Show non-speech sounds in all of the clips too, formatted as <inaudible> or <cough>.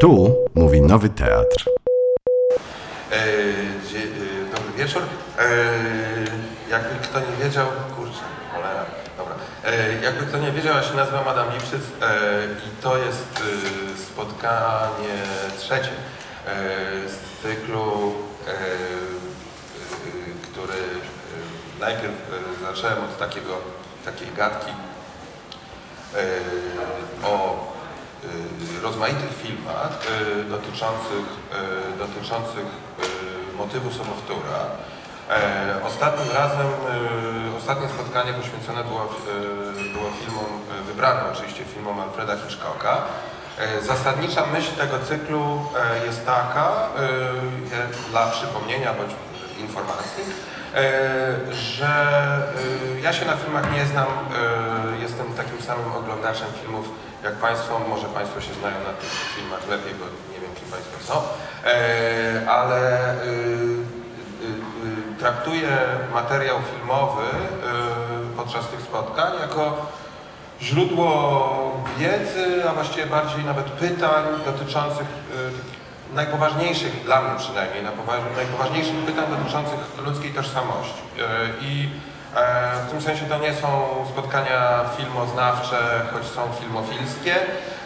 Tu mówi Nowy Teatr. E, dzie, e, dobry wieczór. E, jakby kto nie wiedział, kurczę, cholera, dobra. E, jakby kto nie wiedział, ja się nazywam Adam Lipszyc e, i to jest e, spotkanie trzecie e, z cyklu, e, e, który e, najpierw e, zacząłem od takiego, takiej gadki e, o rozmaitych filmach e, dotyczących, e, dotyczących motywu sobowtóra. E, Ostatnim razem, ostatnie spotkanie poświęcone było, było filmom, wybranym oczywiście filmom Alfreda Hitchcocka. E, Zasadnicza myśl tego cyklu e, jest taka, dla przypomnienia bądź informacji, że ja się na filmach nie znam, jestem takim samym oglądaczem filmów jak Państwo, może Państwo się znają na tych filmach lepiej, bo nie wiem kim Państwo są, e, ale e, traktuję materiał filmowy e, podczas tych spotkań jako źródło wiedzy, a właściwie bardziej nawet pytań dotyczących e, najpoważniejszych, dla mnie przynajmniej, najpoważ- najpoważniejszych pytań dotyczących ludzkiej tożsamości. E, I w tym sensie to nie są spotkania filmoznawcze, choć są filmofilskie,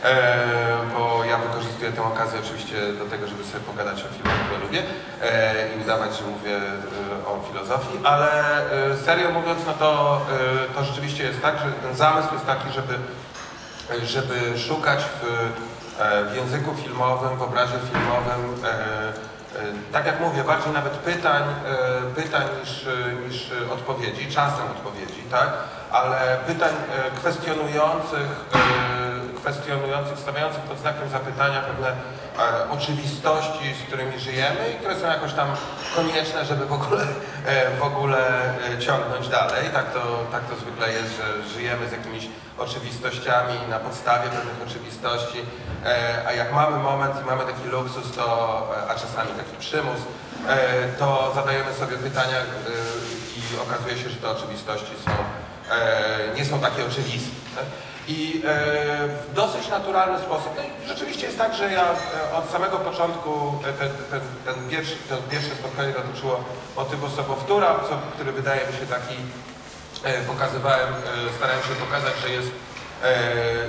e, bo ja wykorzystuję tę okazję oczywiście do tego, żeby sobie pogadać o filmach, które lubię e, i udawać, że mówię e, o filozofii, ale e, serio mówiąc, no to, e, to rzeczywiście jest tak, że ten zamysł jest taki, żeby żeby szukać w, e, w języku filmowym, w obrazie filmowym, e, e, tak jak mówię, bardziej nawet pytań, e, pytań niż, e, niż odpowiedzi, czasem odpowiedzi, tak? Ale pytań e, kwestionujących, e, kwestionujących, stawiających pod znakiem zapytania pewne e, oczywistości, z którymi żyjemy i które są jakoś tam konieczne, żeby w ogóle, w ogóle ciągnąć dalej. Tak to, tak to zwykle jest, że żyjemy z jakimiś oczywistościami na podstawie pewnych oczywistości, a jak mamy moment i mamy taki luksus, to, a czasami taki przymus, to zadajemy sobie pytania i okazuje się, że te oczywistości są, nie są takie oczywiste. I e, w dosyć naturalny sposób, no i rzeczywiście jest tak, że ja e, od samego początku e, ten, ten, ten, pierwszy, to pierwsze spotkanie dotyczyło motywu sobowtóra, który wydaje mi się taki e, pokazywałem, e, starałem się pokazać, że jest e,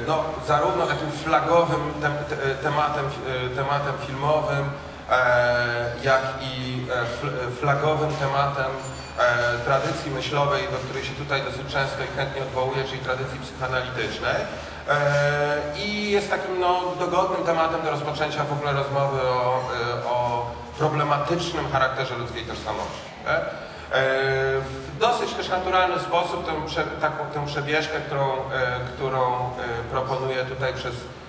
no, zarówno takim flagowym tem, te, tematem, e, tematem filmowym, e, jak i e, fl- flagowym tematem e, tradycji myślowej, do której się tutaj dosyć często i chętnie odwołuję, czyli tradycji psychoanalitycznej. E, I jest takim no, dogodnym tematem do rozpoczęcia w ogóle rozmowy o, e, o problematycznym charakterze ludzkiej tożsamości. E, W dosyć też naturalny sposób tę, taką, tę przebieżkę, którą, e, którą e, proponuję tutaj przez e,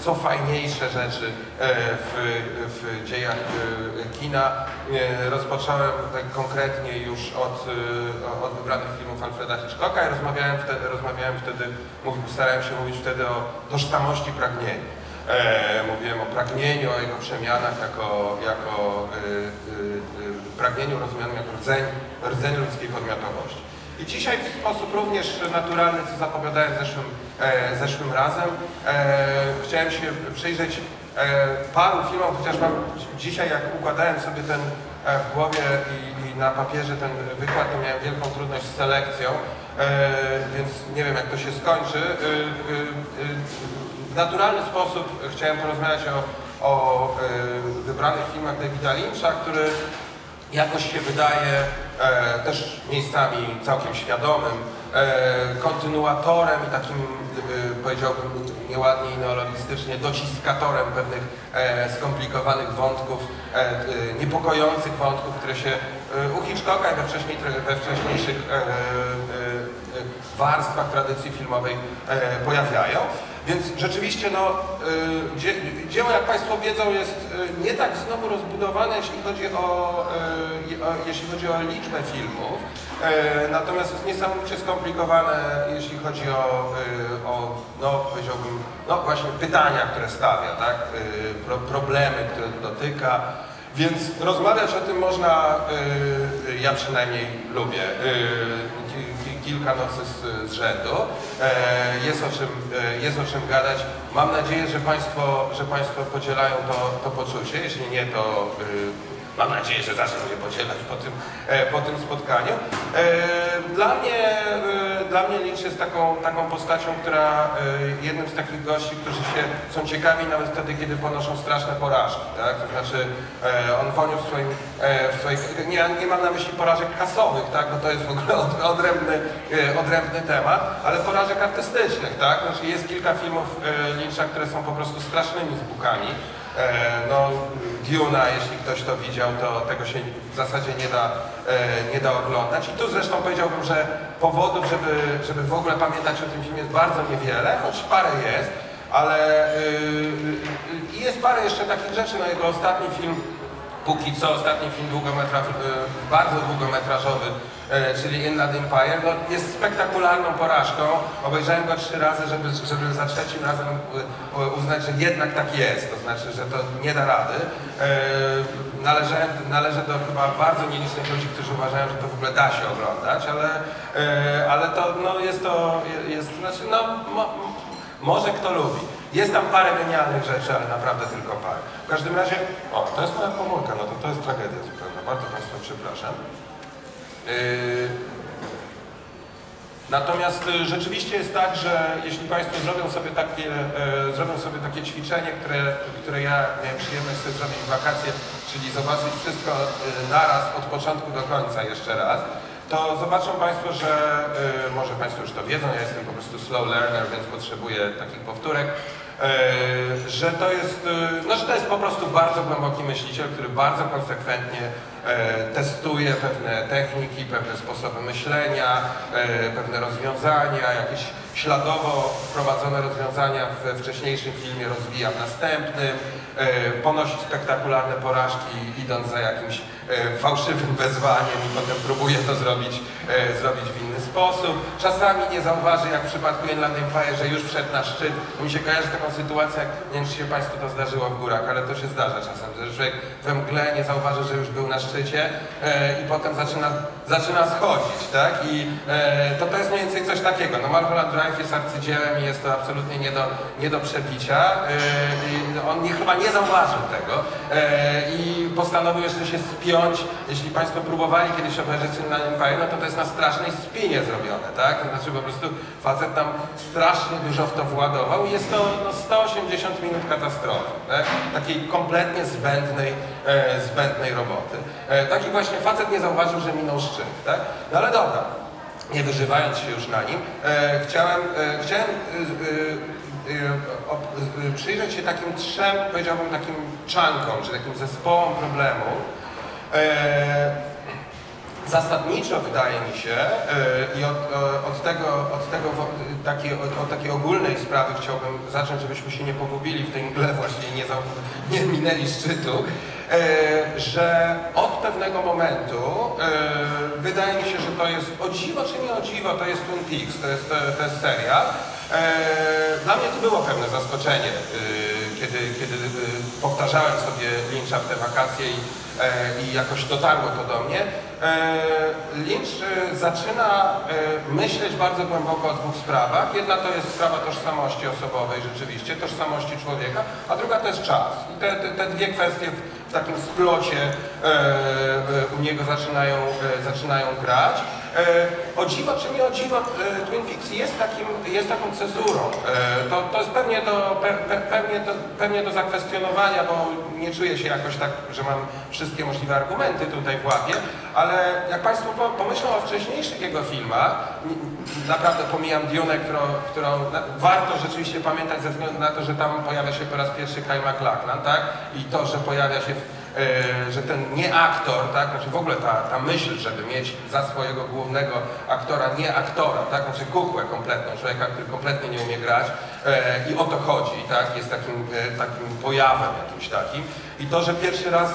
co fajniejsze rzeczy e, w, w dziejach e, kina. E, Rozpocząłem tak konkretnie już od, e, od wybranych filmów Alfreda Hitchcocka i rozmawiałem wtedy, rozmawiałem wtedy starałem się mówić wtedy o tożsamości pragnienia. E, mówiłem o pragnieniu, o jego przemianach jako, jako pragnieniu rozumianym jako rdzeń, rdzeń ludzkiej podmiotowości. I dzisiaj w sposób również naturalny, co zapowiadałem zeszłym, e, zeszłym razem, e, chciałem się przyjrzeć e, paru filmom, chociaż mam dzi- dzisiaj jak układałem sobie ten e, w głowie i, i na papierze ten wykład, to miałem wielką trudność z selekcją, e, więc nie wiem jak to się skończy. Y, y, y, w naturalny sposób chciałem porozmawiać o, o y, wybranych filmach Davida Lyncha, który jakoś się wydaje e, też miejscami całkiem świadomym, e, kontynuatorem i takim, e, powiedziałbym nieładnie i neologistycznie, dociskatorem pewnych e, skomplikowanych wątków, e, e, niepokojących wątków, które się e, u Hitchcocka i we, wcześniej, we wcześniejszych e, e, e, warstwach tradycji filmowej e, pojawiają. Więc rzeczywiście no, y, dzie, dzieło, jak Państwo wiedzą, jest y, nie tak znowu rozbudowane, jeśli chodzi o, y, jeśli chodzi o liczbę filmów, y, natomiast jest niesamowicie skomplikowane, jeśli chodzi o, o no, powiedziałbym, no właśnie pytania, które stawia, tak? Pro, problemy, które dotyka. Więc rozmawiać o tym można, ja przynajmniej lubię. Ki- ki- kilka nocy z, z rzędu. E, jest, o czym, e, jest o czym gadać. Mam nadzieję, że Państwo, że państwo podzielają to, to poczucie. Jeśli nie, to y, Mam nadzieję, że zaczną je podzielać po tym, e, po tym spotkaniu. E, Dla mnie, e, dla mnie Lynch jest taką, taką postacią, która jednym z takich gości, którzy się są ciekawi nawet wtedy, kiedy ponoszą straszne porażki. Tak? To znaczy on poniósł w swoim, w swoich, nie, nie mam na myśli porażek kasowych, tak? bo to jest w ogóle od, odrębny, odrębny temat, ale porażek artystycznych. Tak? Znaczy jest kilka filmów Lyncha, które są po prostu strasznymi zbukami. E, No, Duna, jeśli ktoś to widział, to tego się w zasadzie nie da, e, nie da oglądać. I tu zresztą powiedziałbym, że powodów, żeby, żeby w ogóle pamiętać o tym filmie jest bardzo niewiele, choć parę jest, ale y, y, y, jest parę jeszcze takich rzeczy. No jego ostatni film, póki co ostatni film długometraż, y, bardzo długometrażowy, y, czyli Inland Empire, no, jest spektakularną porażką. Obejrzałem go trzy razy, żeby, żeby za trzecim razem y, uznać, że jednak tak jest, to znaczy, że to nie da rady. Y, Należę, należę do chyba bardzo nielicznych ludzi, którzy uważają, że to w ogóle da się oglądać, ale, y, ale to no, jest to, jest, znaczy, no, mo, może kto lubi. Jest tam parę genialnych rzeczy, ale naprawdę tylko parę. W każdym razie, o, to jest moja komórka, no to to jest tragedia zupełna. Bardzo Państwa przepraszam. Yy, Natomiast y, rzeczywiście jest tak, że jeśli Państwo zrobią sobie takie, e, zrobią sobie takie ćwiczenie, które, które ja miałem przyjemność sobie zrobić w wakacje, czyli zobaczyć wszystko y, naraz od początku do końca jeszcze raz, to zobaczą Państwo, że y, może Państwo już to wiedzą, ja jestem po prostu slow learner, więc potrzebuję takich powtórek, że to jest, y, no, że to jest po prostu bardzo głęboki myśliciel, który bardzo konsekwentnie e, testuje pewne techniki, pewne sposoby myślenia, e, pewne rozwiązania, jakieś śladowo wprowadzone rozwiązania w wcześniejszym filmie rozwija w następnym, e, ponosi spektakularne porażki idąc za jakimś e, fałszywym wezwaniem i potem próbuje to zrobić, e, zrobić w sposób. Czasami nie zauważy, jak w przypadku Inland Empire, że już wszedł na szczyt. Mi się kojarzy taką sytuację, nie wiem, czy się Państwu to zdarzyło w górach, ale to się zdarza czasem, że człowiek we mgle nie zauważy, że już był na szczycie e, i potem zaczyna, zaczyna schodzić, tak? I e, to, to jest mniej więcej coś takiego. No Mulholland Drive jest arcydziełem i jest to absolutnie nie do, nie do przebicia. E, i on nie, chyba nie zauważył tego e, i postanowił jeszcze się spiąć. Jeśli Państwo próbowali kiedyś obejrzeć na Empire, no to to jest na strasznej spinie zrobione, tak? To znaczy po prostu facet tam strasznie dużo w to władował i jest to no, 180 minut katastrofy, tak? takiej kompletnie zbędnej, e, zbędnej roboty. E, taki właśnie facet nie zauważył, że minął szczyt, tak? No ale dobra, nie wyżywając się już na nim, e, chciałem, e, chciałem e, e, e, przyjrzeć się takim trzem, powiedziałbym takim czankom, czy takim zespołom problemu. E, Zasadniczo wydaje mi się e, i od, e, od tego, od tego takiej, od, takiej ogólnej sprawy chciałbym zacząć, żebyśmy się nie pogubili w tej mgle właśnie nie, za- <laughs> nie minęli szczytu, e, że od pewnego momentu wydaje mi się, że to jest o dziwo czy nie o dziwo, to jest Twin Peaks, to jest, to, jest serial. Dla mnie to było pewne zaskoczenie, kiedy, kiedy powtarzałem sobie Lyncha w te wakacje i, i jakoś dotarło to do mnie. E, Lynch e, zaczyna e, myśleć bardzo głęboko o dwóch sprawach. Jedna to jest sprawa tożsamości osobowej rzeczywiście, tożsamości człowieka, a druga to jest czas. I te, te, te dwie kwestie w, w takim splocie e, e, u niego zaczynają, e, zaczynają grać. E, o dziwo czy nie o dziwo, e, Twin Peaks jest, takim, jest taką cezurą. E, to, to jest pewnie do, pe, pe, pewnie, do, pewnie do zakwestionowania, bo nie czuję się jakoś tak, że mam wszystkie możliwe argumenty tutaj w łapie, ale jak Państwo po- pomyślą o wcześniejszych jego filmach, naprawdę pomijam Dune, którą, którą warto rzeczywiście pamiętać ze względu na to, że tam pojawia się po raz pierwszy Kyle MacLachlan, tak? I to, że pojawia się w, że ten nie aktor, tak, znaczy w ogóle ta, ta myśl, żeby mieć za swojego głównego aktora nie aktora, tak, znaczy kukłę kompletną, człowieka, który kompletnie nie umie grać e, i o to chodzi, tak, jest takim, e, takim pojawem jakimś takim. I to, że pierwszy raz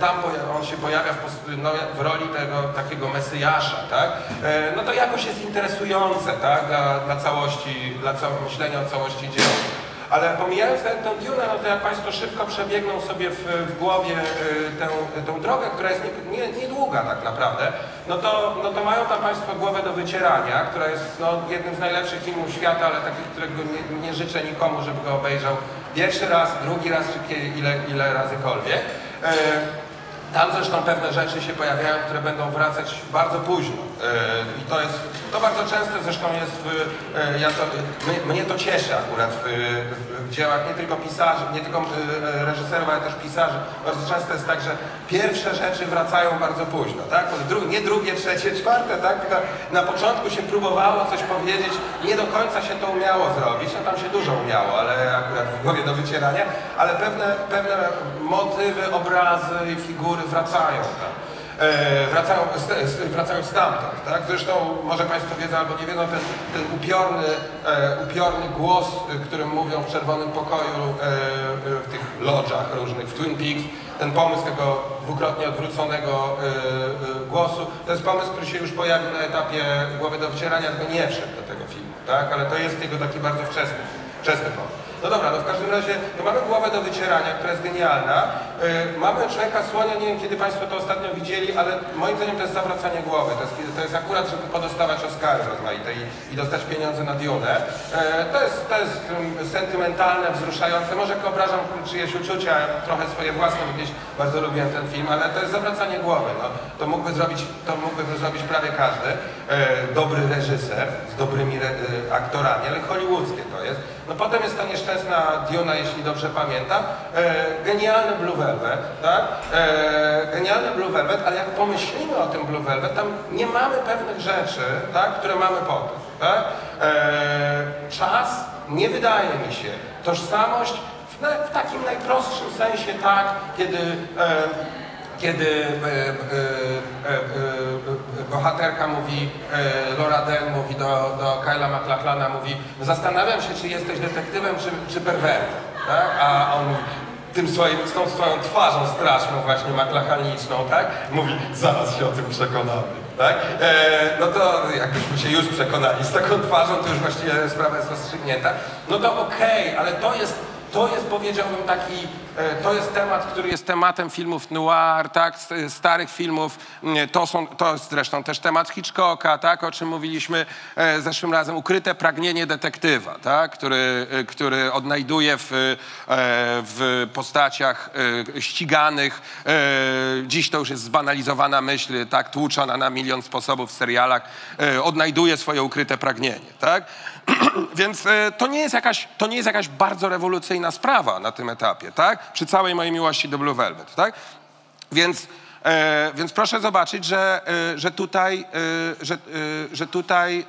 tam on się pojawia w, no, w roli tego takiego mesjasza, tak, e, no to jakoś jest interesujące, tak, dla, dla całości, dla myślenia o całości dzieła. Ale pomijając tę tę Dune, no to jak Państwo szybko przebiegną sobie w, w głowie y, tę, tę drogę, która jest nie, nie, niedługa tak naprawdę, no to, no to mają tam Państwo głowę do wycierania, która jest no, jednym z najlepszych filmów świata, ale takich, którego nie, nie życzę nikomu, żeby go obejrzał pierwszy raz, drugi raz, czy ile, ile razykolwiek. E, tam zresztą pewne rzeczy się pojawiają, które będą wracać bardzo późno. E, I to jest, to bardzo często zresztą jest w, e, ja to, mnie, to cieszy akurat w, w, dziełach nie tylko pisarzy, nie tylko e, reżyserów, ale też pisarzy. Bardzo często jest tak, że pierwsze rzeczy wracają bardzo późno, tak? Nie drugie, trzecie, czwarte, tak? Na początku się próbowało coś powiedzieć, nie do końca się to umiało zrobić, no tam się dużo umiało, ale akurat w głowie do wycierania, ale pewne, pewne motywy, obrazy i figury wracają. E, wracają, st- s- wracają stamtąd, tak? Zresztą może Państwo wiedzą albo nie wiedzą, ten, ten upiorny, e, upiorny głos, e, którym mówią w czerwonym pokoju e, e, w tych lodżach różnych, w Twin Peaks, ten pomysł tego dwukrotnie odwróconego e, e, głosu, to jest pomysł, który się już pojawił na etapie głowy do wcierania, tylko nie wszedł do tego filmu, tak? Ale to jest jego taki bardzo wczesny, wczesny pomysł. No dobra, no w każdym razie to mamy głowę do wycierania, która jest genialna. Yy, mamy człowieka słonia, nie wiem kiedy Państwo to ostatnio widzieli, ale moim zdaniem to jest zawracanie głowy. To jest, to jest akurat, żeby podostawać Oscary rozmaite i, i dostać pieniądze na Dune. Yy, to jest, to jest um, sentymentalne, wzruszające. Może obrażam czyjeś uczucia, trochę swoje własne, bo gdzieś bardzo lubiłem ten film, ale to jest zawracanie głowy. No, to mógłby zrobić, to mógłby zrobić prawie każdy. Yy, dobry reżyser z dobrymi re, yy, aktorami, ale hollywoodzkie to jest. No potem jest ta nieszczęsna Diona, jeśli dobrze pamiętam. E, genialny Blue Velvet, tak? E, genialny Blue Velvet, ale jak pomyślimy o tym Blue Velvet, tam nie mamy pewnych rzeczy, tak, które mamy potem, tak? E, czas, nie wydaje mi się, tożsamość w, w takim najprostszym sensie tak, kiedy e, kiedy e, e, e, bohaterka mówi, Laura Dern mówi do, do Kyla MacLachlana, mówi zastanawiam się, czy jesteś detektywem, czy, czy perwertem, tak? A on mówi, tym swoim, z tą swoją twarzą straszną właśnie MacLachaniczną, tak? Mówi, zaraz się o tym przekonamy, tak? E, no to jakbyśmy się już przekonali z taką twarzą, to już właściwie sprawa jest rozstrzygnięta. No to okej, ale to jest to jest, powiedziałbym, taki, to jest temat, który jest tematem filmów noir, tak, starych filmów. Mm, To, są, to jest zresztą też temat Hitchcocka, tak, o czym mówiliśmy e, zeszłym razem. Ukryte pragnienie detektywa, tak, który, e, który odnajduje w, e, w postaciach e, ściganych. e, Dziś to już jest zbanalizowana myśl, tak, tłuczona na milion sposobów w serialach. e, Odnajduje swoje ukryte pragnienie, tak. <clears throat> Więc e, to, nie jest jakaś, to nie jest jakaś bardzo rewolucyjna sprawa na tym etapie, tak? Przy całej mojej miłości do Blue Velvet, tak? Więc, e, więc proszę zobaczyć, że, e, że tutaj, e, że, e, że tutaj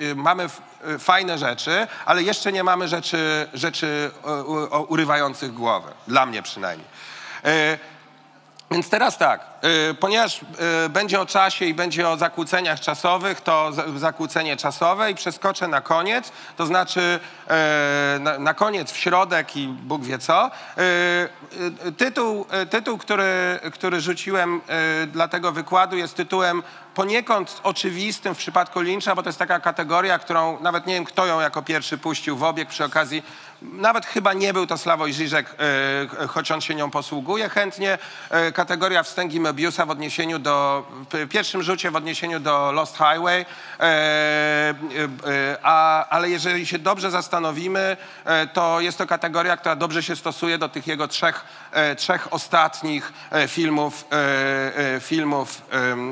e, e, mamy f, fajne rzeczy, ale jeszcze nie mamy rzeczy, rzeczy urywających głowę. Dla mnie przynajmniej. Więc teraz tak, y, ponieważ y, będzie o czasie i będzie o zakłóceniach czasowych, to za- zakłócenie czasowe i przeskoczę na koniec, to znaczy y, na, koniec, w środek i Bóg wie co. Tytuł, tytuł który, który rzuciłem dla tego wykładu jest tytułem poniekąd oczywistym w przypadku Lyncha, bo to jest taka kategoria, którą nawet nie wiem, kto ją jako pierwszy puścił w obieg przy okazji. Nawet chyba nie był to Sławoj Żyżek, e, choć on się nią posługuje chętnie. E, kategoria wstęgi Möbiusa w odniesieniu do, w pierwszym rzucie w odniesieniu do Lost Highway. E, a, ale jeżeli się dobrze zastanowimy, to jest to kategoria, która dobrze się stosuje do tych jego trzech, trzech ostatnich e, filmów, e, e, filmów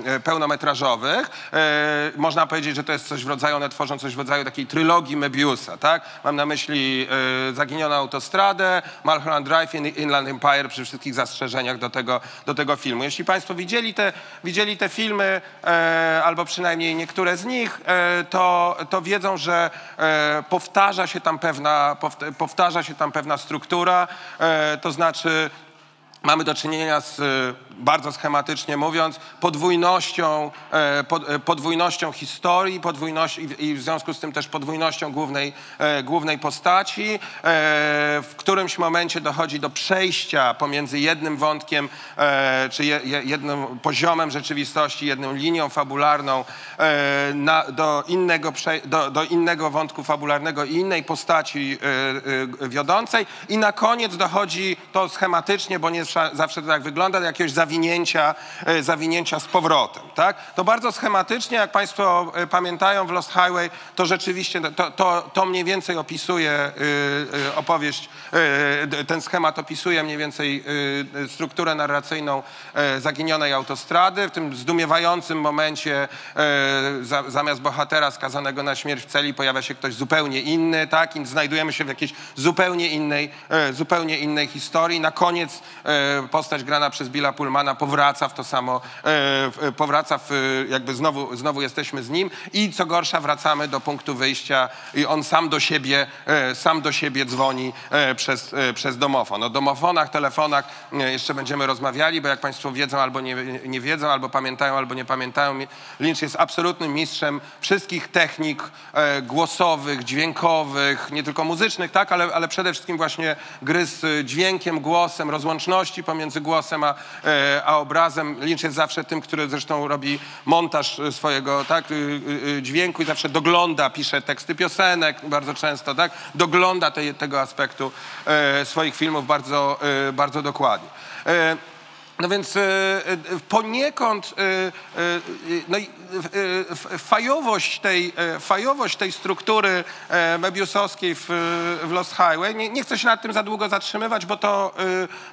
e, pełnometrażowych. E, Można powiedzieć, że to jest coś w rodzaju, one tworzą coś w rodzaju takiej trylogii Möbiusa, tak? Mam na myśli e, Zaginioną autostradę, Mulholland Drive i Inland Empire przy wszystkich zastrzeżeniach do tego, do tego filmu. Jeśli Państwo widzieli te, widzieli te filmy, e, albo przynajmniej niektóre z nich, e, to, to wiedzą, że e, powtarza się tam pewna, powt- powtarza się tam pewna struktura, e, to znaczy mamy do czynienia z, y, bardzo schematycznie mówiąc, podwójnością, e, e, podwójnością historii podwójność, i, w związku z tym też podwójnością głównej, e, głównej postaci. W którymś momencie dochodzi do przejścia pomiędzy jednym wątkiem, czy je, je, jednym poziomem rzeczywistości, jedną linią fabularną na, do, innego, do, do innego wątku fabularnego i innej postaci wiodącej. I na koniec dochodzi to schematycznie, bo nie zawsze to tak wygląda, do jakiegoś zawinięcia, e, zawinięcia z powrotem. Tak? To bardzo schematycznie, jak Państwo e, pamiętają w Lost Highway, to rzeczywiście to, to, to mniej więcej opisuje e, opowieść, ten schemat opisuje mniej więcej strukturę narracyjną zaginionej autostrady. W tym zdumiewającym momencie za, zamiast bohatera skazanego na śmierć w celi pojawia się ktoś zupełnie inny, tak? I znajdujemy się w jakiejś zupełnie innej, zupełnie innej historii. Na koniec postać grana przez Billa Pullmana powraca w to samo, e, w- powraca w, e, jakby znowu, znowu jesteśmy z nim i co gorsza wracamy do punktu wyjścia i on sam do siebie, e, sam do siebie dzwoni e, przez, e, przez domofon. O domofonach, telefonach e, jeszcze będziemy rozmawiali, bo jak Państwo wiedzą albo nie, nie wiedzą, albo pamiętają, albo nie pamiętają, mi- Lynch jest absolutnym mistrzem wszystkich technik e, głosowych, dźwiękowych, nie tylko muzycznych, tak, ale, ale przede wszystkim właśnie gry z e, dźwiękiem, głosem, rozłączności pomiędzy głosem a, e, a obrazem. Lynch jest zawsze tym, który zresztą robi montaż e, swojego tak, y, y, y, dźwięku i zawsze dogląda, pisze teksty piosenek bardzo często, tak, dogląda tej, tego aspektu e, swoich filmów bardzo, e, bardzo dokładnie. No więc e, e, poniekąd e, no, fajowość, tej, fajowość tej struktury Mebiusowskiej w, w Lost Highway, nie, nie chcę się nad tym za długo zatrzymywać, bo to,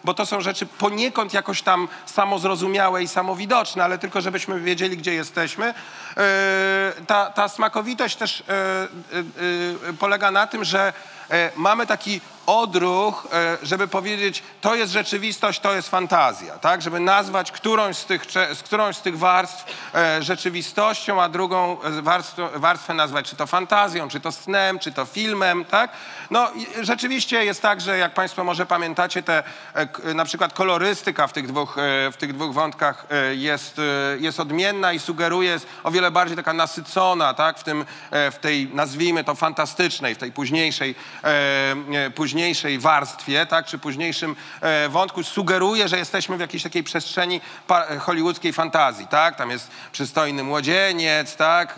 bo to są rzeczy poniekąd jakoś tam samozrozumiałe i samowidoczne, ale tylko żebyśmy wiedzieli, gdzie jesteśmy. Ta, ta smakowitość też polega na tym, że mamy taki odruch, e, żeby powiedzieć, to jest rzeczywistość, to jest fantazja, tak? Żeby nazwać którąś z tych, z którąś z tych warstw e, rzeczywistością, a drugą e, warstwę, warstwę nazwać czy to fantazją, czy to snem, czy to filmem, tak? No rzeczywiście jest tak, że jak Państwo może pamiętacie, te, na przykład kolorystyka w tych dwóch, w tych dwóch wątkach jest, jest odmienna i sugeruje, jest o wiele bardziej taka nasycona, tak? W, tym, w tej, nazwijmy to, fantastycznej, w tej późniejszej, e, późniejszej warstwie, tak? Czy późniejszym e, wątku sugeruje, że jesteśmy w jakiejś takiej przestrzeni e, hollywoodzkiej fantazji, tak? Tam jest przystojny młodzieniec, tak?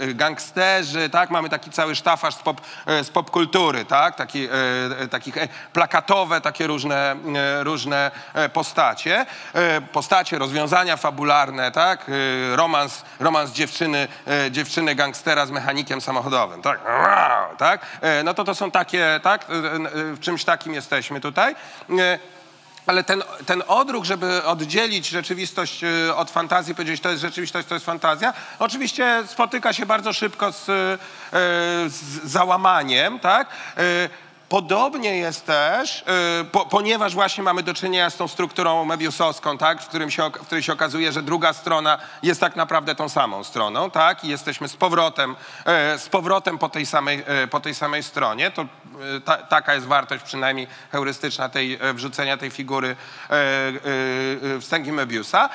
E, Gangsterzy, tak? Mamy taki cały sztafaż z, pop, z popkultury, tak? Taki, takich plakatowe, takie różne, różne postacie. Postacie, rozwiązania fabularne, tak? Romans, romans dziewczyny, dziewczyny gangstera z mechanikiem samochodowym, tak? tak? No to to są takie, tak? E, W czymś takim jesteśmy tutaj. E, ale ten, ten odruch, żeby oddzielić rzeczywistość y, od fantazji, powiedzieć, to jest rzeczywistość, to jest fantazja, oczywiście spotyka się bardzo szybko z, y, z załamaniem, tak? Y, Podobnie jest też, y, po, ponieważ właśnie mamy do czynienia z tą strukturą mebiusowską, tak, w, którym się, w której się okazuje, że druga strona jest tak naprawdę tą samą stroną, tak, i jesteśmy z powrotem, z powrotem po tej samej, po tej samej stronie. To, ta, taka jest wartość przynajmniej heurystyczna tej e, wrzucenia tej figury e, e, e, wstęgi Mebiusa.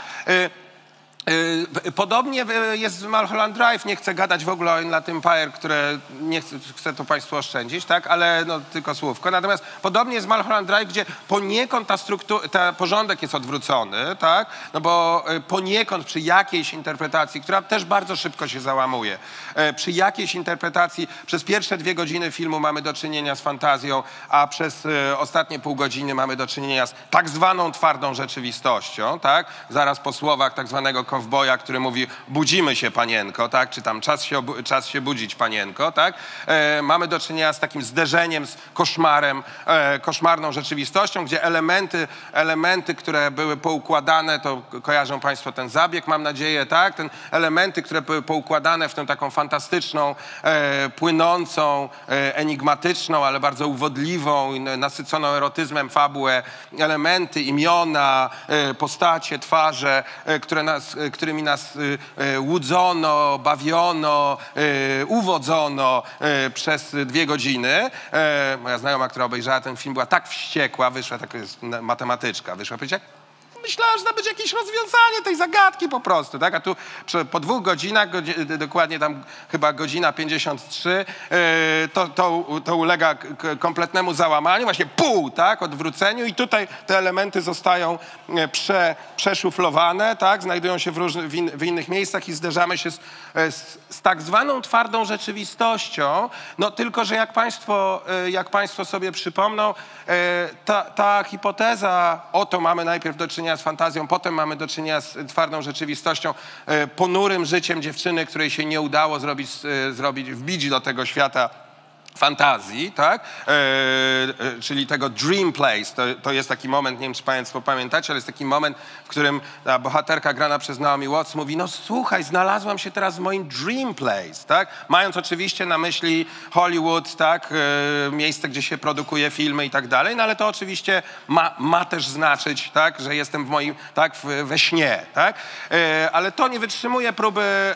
Yy, Podobnie y, jest w Mulholland Drive. Nie chcę gadać w ogóle o Inland Empire, które nie chcę, chcę to Państwu oszczędzić, tak? ale no, tylko słówko. Natomiast podobnie jest w Mulholland Drive, gdzie poniekąd ta struktura, ta porządek jest odwrócony, tak? no bo y, poniekąd przy jakiejś interpretacji, która też bardzo szybko się załamuje, przy jakiejś interpretacji przez pierwsze dwie godziny filmu mamy do czynienia z fantazją, a przez ostatnie pół godziny mamy do czynienia z tak zwaną twardą rzeczywistością, tak? Zaraz po słowach tak zwanego kowboja, który mówi budzimy się panienko, tak? Czy tam czas się, czas się budzić panienko, tak? E, mamy do czynienia z takim zderzeniem z koszmarem, e, koszmarną rzeczywistością, gdzie elementy, elementy, które były poukładane, to ko- kojarzą Państwo ten zabieg, mam nadzieję, tak? Ten elementy, które były poukładane w tę taką fantastyczną, e, płynącą, e, enigmatyczną, ale bardzo uwodliwą nasyconą erotyzmem fabułę, elementy, imiona, e, postacie, twarze, e, które nas, którymi nas y, y, łudzono, bawiono, uwodzono przez dwie godziny. E, moja znajoma, która obejrzała ten film, była tak wściekła, wyszła, taka jest matematyczka, wyszła, powiedziała, Myślałem, że to będzie jakieś rozwiązanie tej zagadki po prostu, tak? A tu po dwóch godzinach, godzi, dokładnie tam chyba godzina 53, yy, to, to, to ulega kompletnemu załamaniu, właśnie pół, tak? Odwróceniu i tutaj te elementy zostają e, prze, przeszuflowane, tak? Znajdują się w, różnych, w, in, w innych miejscach i zderzamy się z, e, z, z tak zwaną twardą rzeczywistością, no tylko, że jak państwo, e, jak państwo sobie przypomną, e, ta, ta hipoteza, oto mamy najpierw do czynienia z fantazją, potem mamy do czynienia z twardą rzeczywistością, e, ponurym życiem dziewczyny, której się nie udało zrobić, e, zrobić wbić do tego świata fantazji, tak? E, e, czyli tego dream place. To, to jest taki moment, nie wiem, czy Państwo pamiętacie, ale jest taki moment, w którym ta bohaterka grana przez Naomi Watts mówi, no słuchaj, znalazłam się teraz w moim dream place, tak? Mając oczywiście na myśli Hollywood, tak? E, miejsce, gdzie się produkuje filmy i tak dalej, no ale to oczywiście ma, ma też znaczyć, tak? Że jestem w moim, tak? W, we śnie, tak? Ale to nie wytrzymuje próby,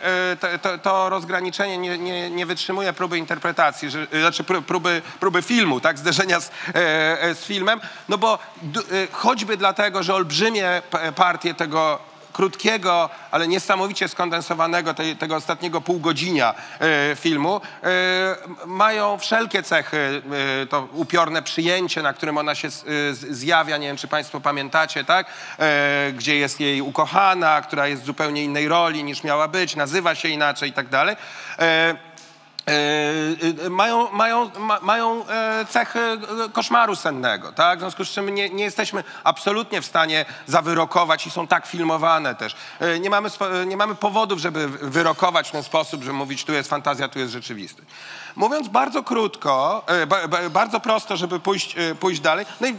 to, to, rozgraniczenie nie, nie, nie wytrzymuje próby interpretacji, że, znaczy pró- próby, próby filmu, tak, zderzenia z, e, e, z filmem, no bo e, choćby dlatego, że olbrzymie partie tego krótkiego, ale niesamowicie skondensowanego tego ostatniego półgodzinia e, filmu mają wszelkie cechy, to upiorne przyjęcie, na którym ona się z, z, zjawia, nie wiem czy państwo pamiętacie, tak, gdzie jest jej ukochana, która jest w zupełnie innej roli niż miała być, nazywa się inaczej i tak dalej. E, E, mają, mają, ma, mają e, cechy koszmaru sennego, tak? W związku z czym nie, nie jesteśmy absolutnie w stanie zawyrokować i są tak filmowane też. Nie mamy, nie mamy powodów, żeby wyrokować w ten sposób, żeby mówić tu jest fantazja, tu jest rzeczywistość. Mówiąc bardzo krótko, ba, ba, bardzo prosto, żeby pójść, pójść dalej, no i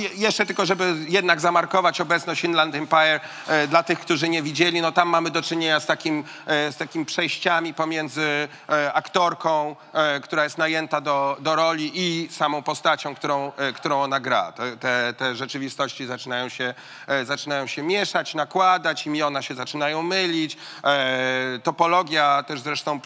je- jeszcze tylko, żeby jednak zamarkować obecność Inland Empire dla tych, którzy nie widzieli, no tam mamy do czynienia z takim, z takim przejściami pomiędzy e, aktorką, e, która jest najęta do, do roli i samą postacią, którą, e, którą ona gra. Te, te, rzeczywistości zaczynają się, e, zaczynają się mieszać, nakładać, imiona się zaczynają mylić. Topologia, też zresztą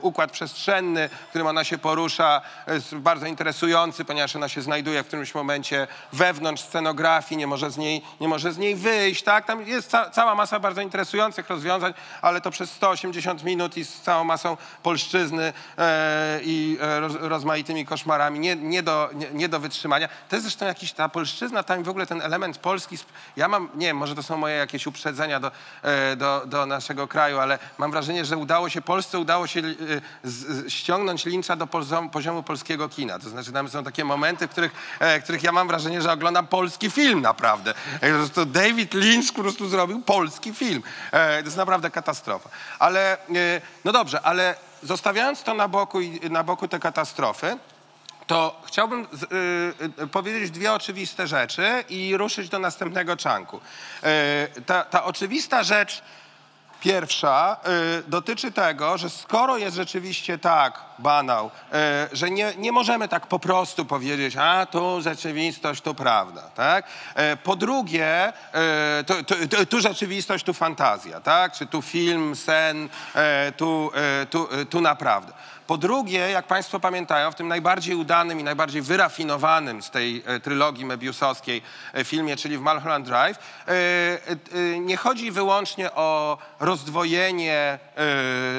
układ przestrzenny, w którym ona się porusza, jest bardzo interesujący, ponieważ ona się znajduje w którymś momencie wewnątrz scenografii, nie może z niej, nie może z niej wyjść. Tak? Tam jest ca cała masa bardzo interesujących rozwiązań, ale to przez 180 minut i z całą masą polszczyzny e, i e, roz, rozmaitymi koszmarami, nie, nie, do, nie, nie do wytrzymania. To jest zresztą jakiś, ta polszczyzna, tam w ogóle ten element polski, ja mam, nie wiem, może to są moje jakieś uprzedzenia do, e, do, do naszego kraju, ale mam wrażenie, że udało się, Polsce udało się z, ściągnąć lincza do poziomu, poziomu polskiego kina. To znaczy tam są takie momenty, w których, w których ja mam wrażenie, że oglądam polski film naprawdę. Prostu David Lynch po prostu zrobił polski film. To jest naprawdę katastrofa. Ale, no dobrze, ale zostawiając to na boku, i- na boku te katastrofy, to chciałbym y, y, powiedzieć dwie oczywiste rzeczy i ruszyć do następnego czanku. Y, ta, ta oczywista rzecz pierwsza y, dotyczy tego, że skoro jest rzeczywiście tak, banał, y, że nie, nie możemy tak po prostu powiedzieć, a tu rzeczywistość, tu prawda, tak? Y, po drugie, y, tu, tu, tu, tu rzeczywistość, tu fantazja, tak? Czy tu film, sen, y, tu, y, tu, y, tu naprawdę. Po drugie, jak Państwo pamiętają, w tym najbardziej udanym i najbardziej wyrafinowanym z tej e, trylogii Mebiusowskiej e, filmie, czyli w Mulholland Drive, e, nie chodzi wyłącznie o rozdwojenie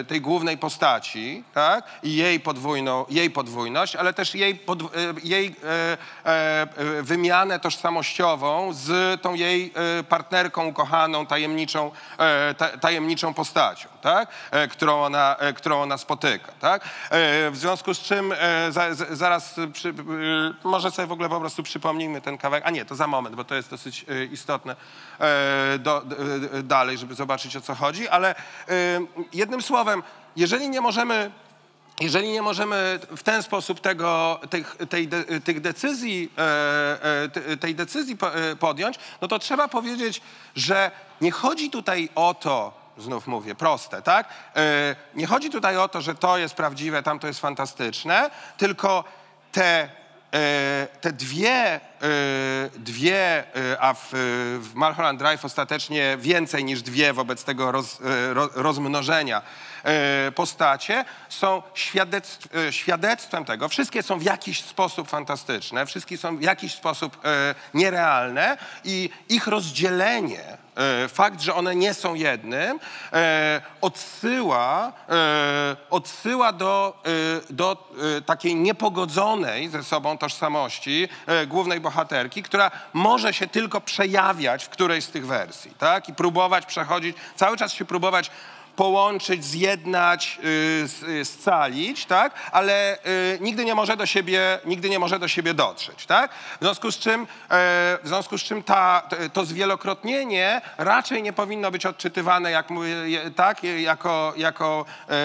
tej głównej postaci tak? i jej, podwójną, jej podwójność, ale też jej, pod, jej wymianę tożsamościową z tą jej partnerką ukochaną, tajemniczą, ta, tajemniczą postacią, tak? którą, ona, którą ona spotyka. Tak? E, w związku z czym e, zaraz e, przy, może sobie w ogóle po prostu przypomnijmy ten kawałek, a nie, to za moment, bo to jest dosyć istotne do, dalej, żeby zobaczyć o co chodzi, ale jednym słowem, jeżeli nie możemy jeżeli nie możemy w ten sposób tego, tych, tej, tych decyzji, te- tej decyzji po, podjąć, no to trzeba powiedzieć, że nie chodzi tutaj o to, znów mówię, proste, tak? E, nie chodzi tutaj o to, że to jest prawdziwe, tamto jest fantastyczne, tylko te e, te dwie, e, dwie a w, w Drive ostatecznie więcej niż dwie wobec tego roz, ro, rozmnożenia postacie są świadectw, świadectwem tego. Wszystkie są w jakiś sposób fantastyczne, wszystkie są w jakiś sposób nierealne i ich rozdzielenie fakt, że one nie są jednym, e, odsyła, e, odsyła do, e, do e, takiej niepogodzonej ze sobą tożsamości e, głównej bohaterki, która może się tylko przejawiać w którejś z tych wersji, tak? I próbować przechodzić, cały czas się próbować połączyć, zjednać, y, y, scalić, tak? ale y, nigdy nie może do siebie, nigdy nie może do siebie dotrzeć. Tak? W związku z czym, e, w związku z czym ta, to- zwielokrotnienie raczej nie powinno być odczytywane, jak tak? jako, jako e,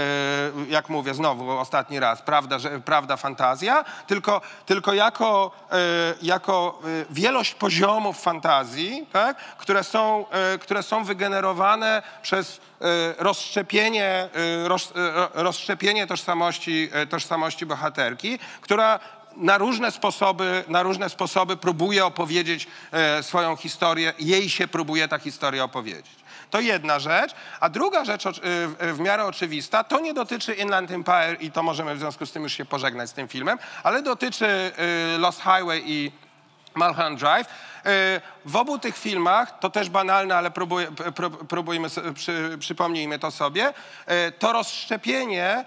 jak mówię znowu ostatni raz, prawda, że, prawda fantazja, tylko, tylko jako, e, jako wielość poziomów fantazji, tak? które, są, które są wygenerowane przez rozszczepienie, e, roz, e, rozszczepienie tożsamości, tożsamości bohaterki, która na różne sposoby, na różne sposoby próbuje opowiedzieć swoją historię, jej się próbuje ta historia opowiedzieć. To jedna rzecz. A druga rzecz y, w- miarę oczywista, to nie dotyczy Inland Empire i to możemy w związku z tym już się pożegnać z tym filmem, ale dotyczy y, Lost Highway i Mulholland Drive. Y, W obu tych filmach, to też banalne, ale próbuj, pró- próbujmy, przy, przypomnijmy to sobie, y, to rozszczepienie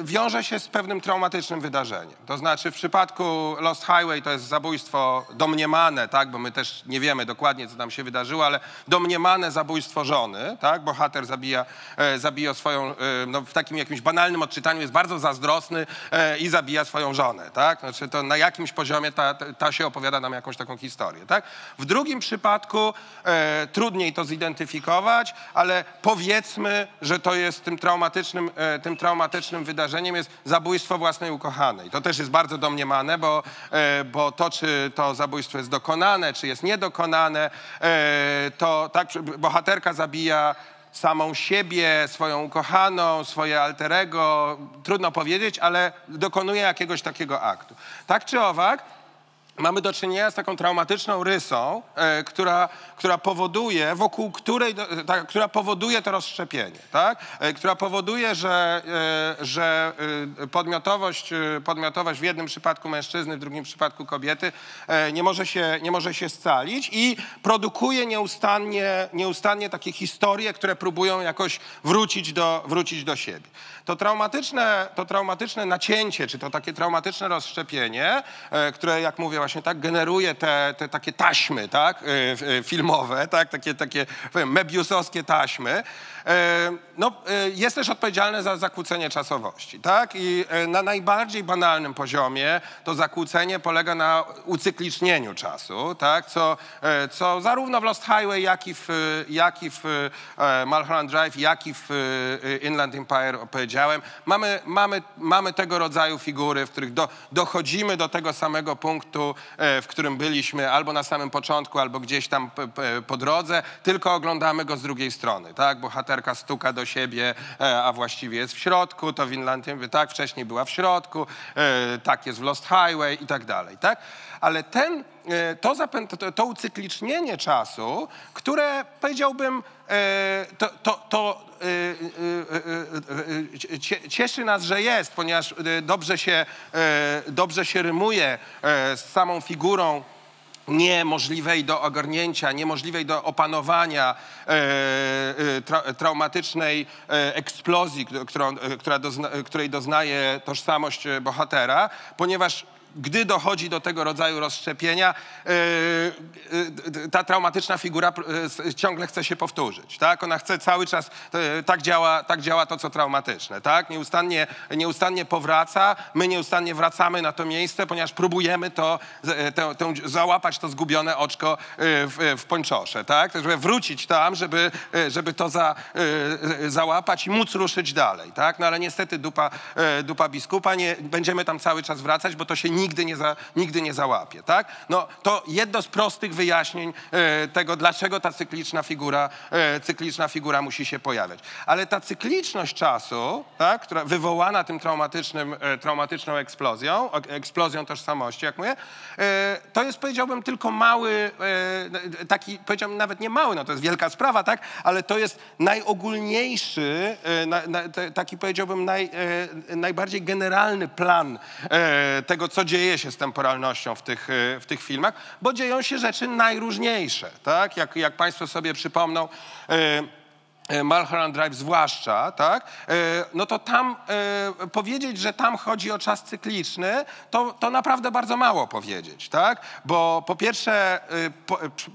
y, wiąże się z pewnym traumatycznym wydarzeniem. To znaczy w przypadku Lost Highway to jest zabójstwo domniemane, tak, bo my też nie wiemy dokładnie, co tam się wydarzyło, ale domniemane zabójstwo żony, tak, bohater zabija, e, zabija swoją, e, no w takim jakimś banalnym odczytaniu jest bardzo zazdrosny e, i zabija swoją żonę, tak, znaczy to na jakimś poziomie ta- ta się opowiada nam jakąś taką historię, tak. W drugim przypadku e, trudniej to zidentyfikować, ale powiedzmy, że to jest tym traumatycznym, e, tym traumatycznym wydarzeniem jest zabójstwo własnej ukochanej. To też jest bardzo domniemane, bo, e, bo to, czy to zabójstwo jest dokonane, czy jest niedokonane, e, to tak, bohaterka zabija samą siebie, swoją ukochaną, swoje alterego, trudno powiedzieć, ale dokonuje jakiegoś takiego aktu. Tak czy owak, mamy do czynienia z taką traumatyczną rysą, e, która, która powoduje, wokół której, do- ta, która powoduje to rozszczepienie, tak? E, która powoduje, że, e, że e, podmiotowość, e, podmiotowość w jednym przypadku mężczyzny, w drugim przypadku kobiety e, nie może się, nie może się scalić i produkuje nieustannie, nieustannie takie historie, które próbują jakoś wrócić do, wrócić do siebie. To traumatyczne, to traumatyczne nacięcie, czy to takie traumatyczne rozszczepienie, e, które, jak mówię, właśnie tak generuje te, te takie taśmy, tak, e, e, filmowe, tak, takie, takie mebiusowskie taśmy, no, jest też odpowiedzialne za zakłócenie czasowości, tak, i na najbardziej banalnym poziomie to zakłócenie polega na ucyklicznieniu czasu, tak, co, co zarówno w Lost Highway, jak i w, jak i w Mulholland Drive, jak i w Inland Empire opowiedziałem, mamy, mamy, mamy tego rodzaju figury, w których do, dochodzimy do tego samego punktu, e, w którym byliśmy albo na samym początku, albo gdzieś tam po drodze, tylko oglądamy go z drugiej strony, tak? Bohaterka stuka do siebie, e, a właściwie jest w środku, to w Inland Empire, tak, wcześniej była w środku, e, tak jest w Lost Highway i tak dalej, tak? Ale ten, to, to, to ucyklicznienie czasu, które powiedziałbym, to, to, to e, e, e, e, cie- cieszy nas, że jest, ponieważ e, dobrze się, e, dobrze się rymuje e, z samą figurą niemożliwej do ogarnięcia, niemożliwej do opanowania e, e, tra, traumatycznej e, eksplozji, e, dozna, e, której doznaje tożsamość e, bohatera, ponieważ gdy dochodzi do tego rodzaju rozszczepienia, e, e, ta traumatyczna figura e, ciągle chce się powtórzyć. Tak? Ona chce cały czas, e, tak działa, tak działa to, co traumatyczne. Tak? Nieustannie, nieustannie powraca, my nieustannie wracamy na to miejsce, ponieważ próbujemy to, e, załapać to zgubione oczko e, w, w pończosze. Tak? Żeby wrócić tam, żeby, e, żeby to za, e, e, załapać i móc ruszyć dalej. Tak? No ale niestety dupa, e, dupa biskupa, nie, będziemy tam cały czas wracać, bo to się nigdy nie, za, nigdy nie załapie, tak? No to jedno z prostych wyjaśnień e, tego, dlaczego ta cykliczna figura, e, cykliczna figura musi się pojawiać. Ale ta cykliczność czasu, tak, która wywołana tym traumatycznym, e, traumatyczną eksplozją, ek- eksplozją tożsamości, jak mówię, to jest powiedziałbym tylko mały, taki powiedziałbym nawet nie mały, no to jest wielka sprawa, tak, ale to jest najogólniejszy, taki powiedziałbym naj, najbardziej generalny plan tego, co dzieje się z temporalnością w tych, e, w tych filmach, bo dzieją się rzeczy najróżniejsze, tak, jak, jak Państwo sobie przypomną, e, e, Mulholland Drive zwłaszcza, tak, e, no to tam e, powiedzieć, że tam chodzi o czas cykliczny, to, to naprawdę bardzo mało powiedzieć, tak? Bo po pierwsze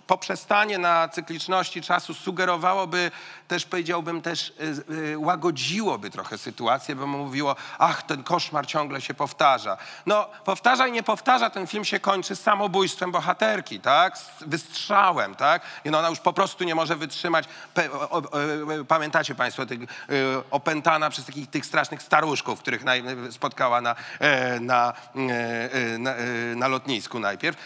poprzestanie na cykliczności czasu sugerowałoby też, powiedziałbym, też łagodziłoby trochę sytuację, bo mówiło, ach, ten koszmar ciągle się powtarza. No, powtarza i nie powtarza, ten film się kończy samobójstwem bohaterki, tak? Z wystrzałem, tak? I no, ona już po prostu nie może wytrzymać. Pamiętacie Państwo tych, e, opętana przez takich tych strasznych staruszków, których naj, spotkała na, e, na, e, e, na, na lotnisku najpierw.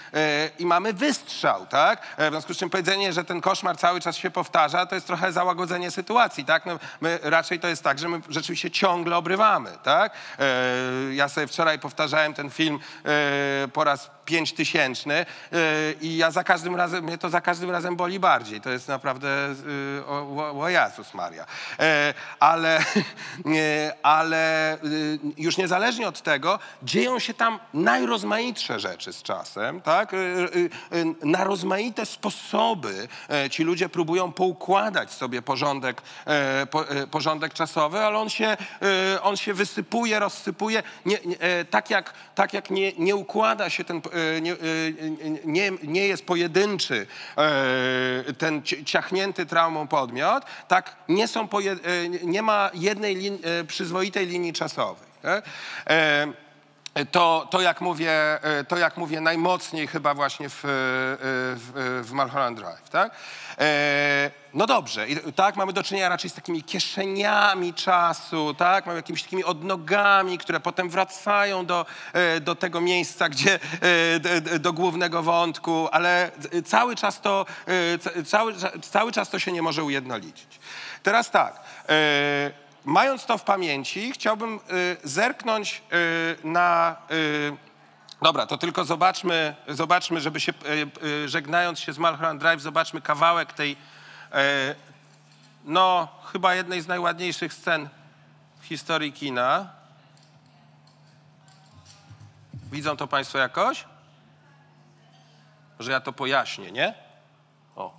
I mamy wystrzał, tak? W związku z czym powiedzenie, że ten koszmar cały czas się powtarza, to jest trochę załagodzenie sytuacji, tak? No, my, raczej to jest tak, że my rzeczywiście ciągle obrywamy, tak? Ja sobie wczoraj powtarzałem ten film po raz pięć tysięczny e, i ja za każdym razem, mnie to za każdym razem boli bardziej. To jest naprawdę, e, o, o, Jezus Maria. E, Ale, <laughs> ale e, już niezależnie od tego, dzieją się tam najrozmaitsze rzeczy z czasem, tak? Na rozmaite sposoby e, ci ludzie próbują poukładać sobie porządek, e, po- porządek czasowy, ale on się, on się wysypuje, rozsypuje. Nie, nie, tak jak, tak jak nie, nie układa się ten, nie, e, nie, nie jest pojedynczy e, ten ci- ciachnięty traumą podmiot, tak nie, są poje, e, nie ma jednej lin, e, przyzwoitej linii czasowej. tak? E, to, to, jak mówię, e, to jak mówię najmocniej chyba właśnie w, e, w, w Mulholland Drive, tak? No dobrze, i tak mamy do czynienia raczej z takimi kieszeniami czasu, tak? Mamy jakimiś takimi odnogami, które potem wracają do, do tego miejsca, gdzie, e, d- d- do głównego wątku, ale cały czas to, ca- cały, cały czas to się nie może ujednolicić. Teraz tak, Mając to w pamięci, chciałbym y, zerknąć y, na. Y, dobra, to tylko zobaczmy, zobaczmy, żeby się, żegnając się z Mulholland Drive, zobaczmy kawałek tej, no, chyba jednej z najładniejszych scen w historii kina. Widzą to Państwo jakoś? Że ja to pojaśnię, nie? O.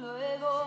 Luego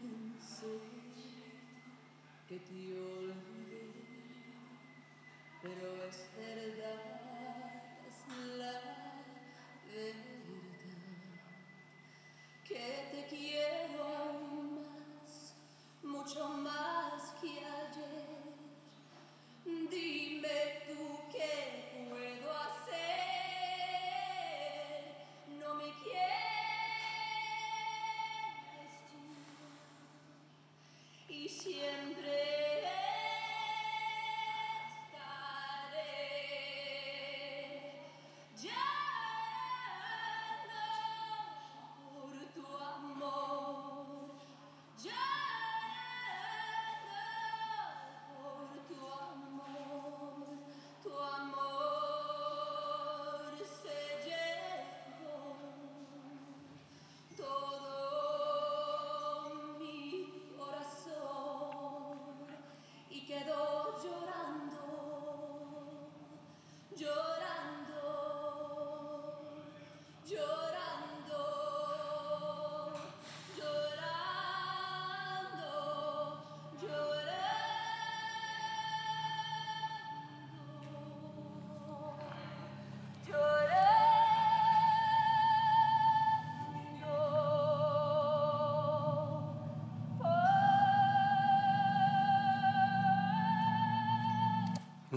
pensé que te olvidé, pero es verdad, es la verdad, que te quiero aún más, mucho más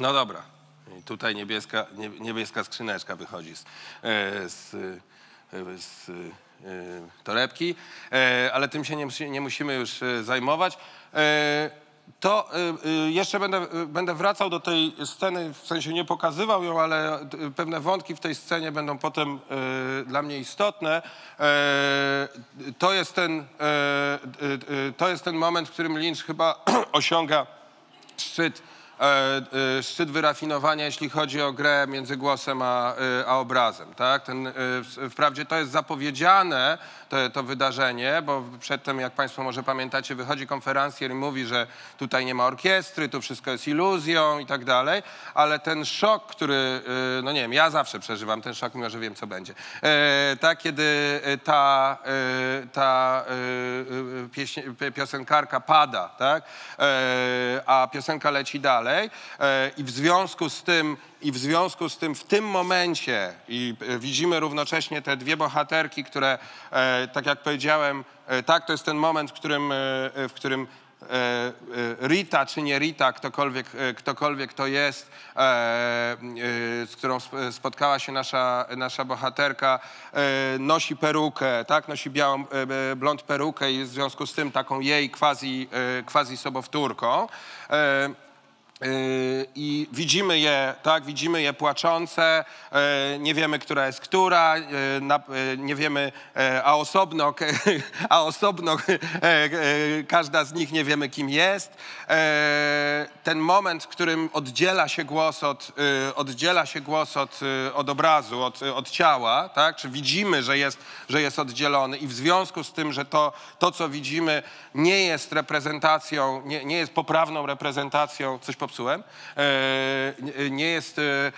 No dobra. I tutaj niebieska, nie, niebieska skrzyneczka wychodzi z, e, z, e, z e, torebki, ale tym się nie, nie musimy już zajmować. To jeszcze będę, będę wracał do tej sceny, w sensie nie pokazywał ją, ale pewne wątki w tej scenie będą potem dla mnie istotne. To, jest ten, to jest ten moment, w którym Lynch chyba <clears throat> osiąga szczyt, e, e, szczyt wyrafinowania, jeśli chodzi o grę między głosem a, e, a obrazem. Tak? Ten, e, wprawdzie to jest zapowiedziane, to, to wydarzenie, bo przedtem, jak Państwo może pamiętacie, wychodzi konferencjer i mówi, że tutaj nie ma orkiestry, tu wszystko jest iluzją i tak dalej, ale ten szok, który, e, no nie wiem, ja zawsze przeżywam ten szok, mimo że wiem, co będzie. E, tak, kiedy e, ta, e, ta e, e, pi- piosenkarka pada, tak, e, a piosenka leci dalej e, i w związku z tym i w związku z tym w tym momencie i e, widzimy równocześnie te dwie bohaterki, które, e, tak jak powiedziałem, tak, to jest ten moment, w którym, w którym Rita czy nie Rita, ktokolwiek, ktokolwiek to jest, z którą sp- spotkała się nasza, nasza bohaterka, nosi perukę, tak, nosi białą, blond perukę i w związku z tym taką jej quasi, quasi sobowtórką. Yy, I widzimy je, tak, widzimy je płaczące, e, nie wiemy, która jest która, e, nie wiemy, a osobno, <laughs> a osobno każda z nich nie wiemy, kim jest. Ten moment, w którym oddziela się głos od, oddziela się głos od, od obrazu, od, od ciała, tak, czy widzimy, że jest, że jest oddzielony i w związku z tym, że to, to co widzimy, nie jest reprezentacją, nie, nie jest poprawną reprezentacją, coś popsułem, e, nie- jest, e, e,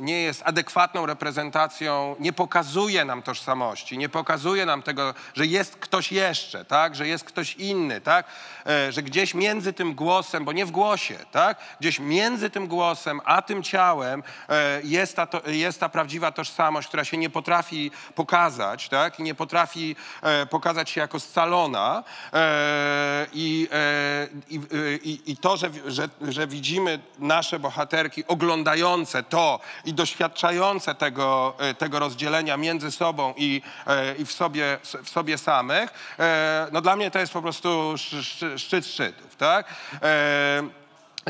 nie jest adekwatną reprezentacją, nie pokazuje nam tożsamości, nie pokazuje nam tego, że jest ktoś jeszcze, tak? że jest ktoś inny, tak? Że gdzieś między tym głosem, bo nie w głosie, tak? gdzieś między tym głosem a tym ciałem jest ta, jest ta prawdziwa tożsamość, która się nie potrafi pokazać tak? i nie potrafi pokazać się jako scalona. I, i, i, I to, że, że, że widzimy nasze bohaterki oglądające to i doświadczające tego, e, tego rozdzielenia między sobą i, e, i w, sobie, w sobie samych, e, no dla mnie to jest po prostu sz- sz- szczyt szczytów. Tak?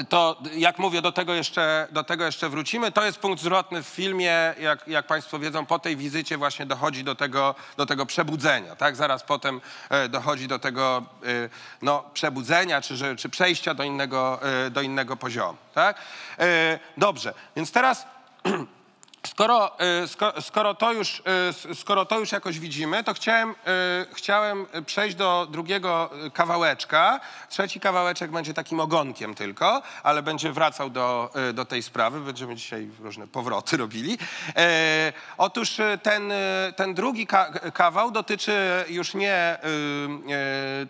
To jak mówię, do tego, jeszcze, do tego jeszcze wrócimy. To jest punkt zwrotny w filmie. Jak, jak Państwo wiedzą, po tej wizycie właśnie dochodzi do tego, do tego przebudzenia. Tak? Zaraz potem e, dochodzi do tego e, no, przebudzenia, czy, czy przejścia do innego, e, do innego poziomu. Tak? Dobrze, więc teraz <clears throat> Skoro, y, sko, skoro, to już, y, skoro to już jakoś widzimy, to chciałem, y, chciałem przejść do drugiego kawałeczka. Trzeci kawałeczek będzie takim ogonkiem tylko, ale będzie wracał do, do tej sprawy. Będziemy dzisiaj różne powroty robili. E, otóż ten, ten drugi ka kawał dotyczy już nie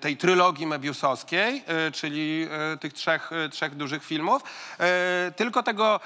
tej trylogii mebiusowskiej, czyli tych trzech, trzech dużych filmów, tylko tego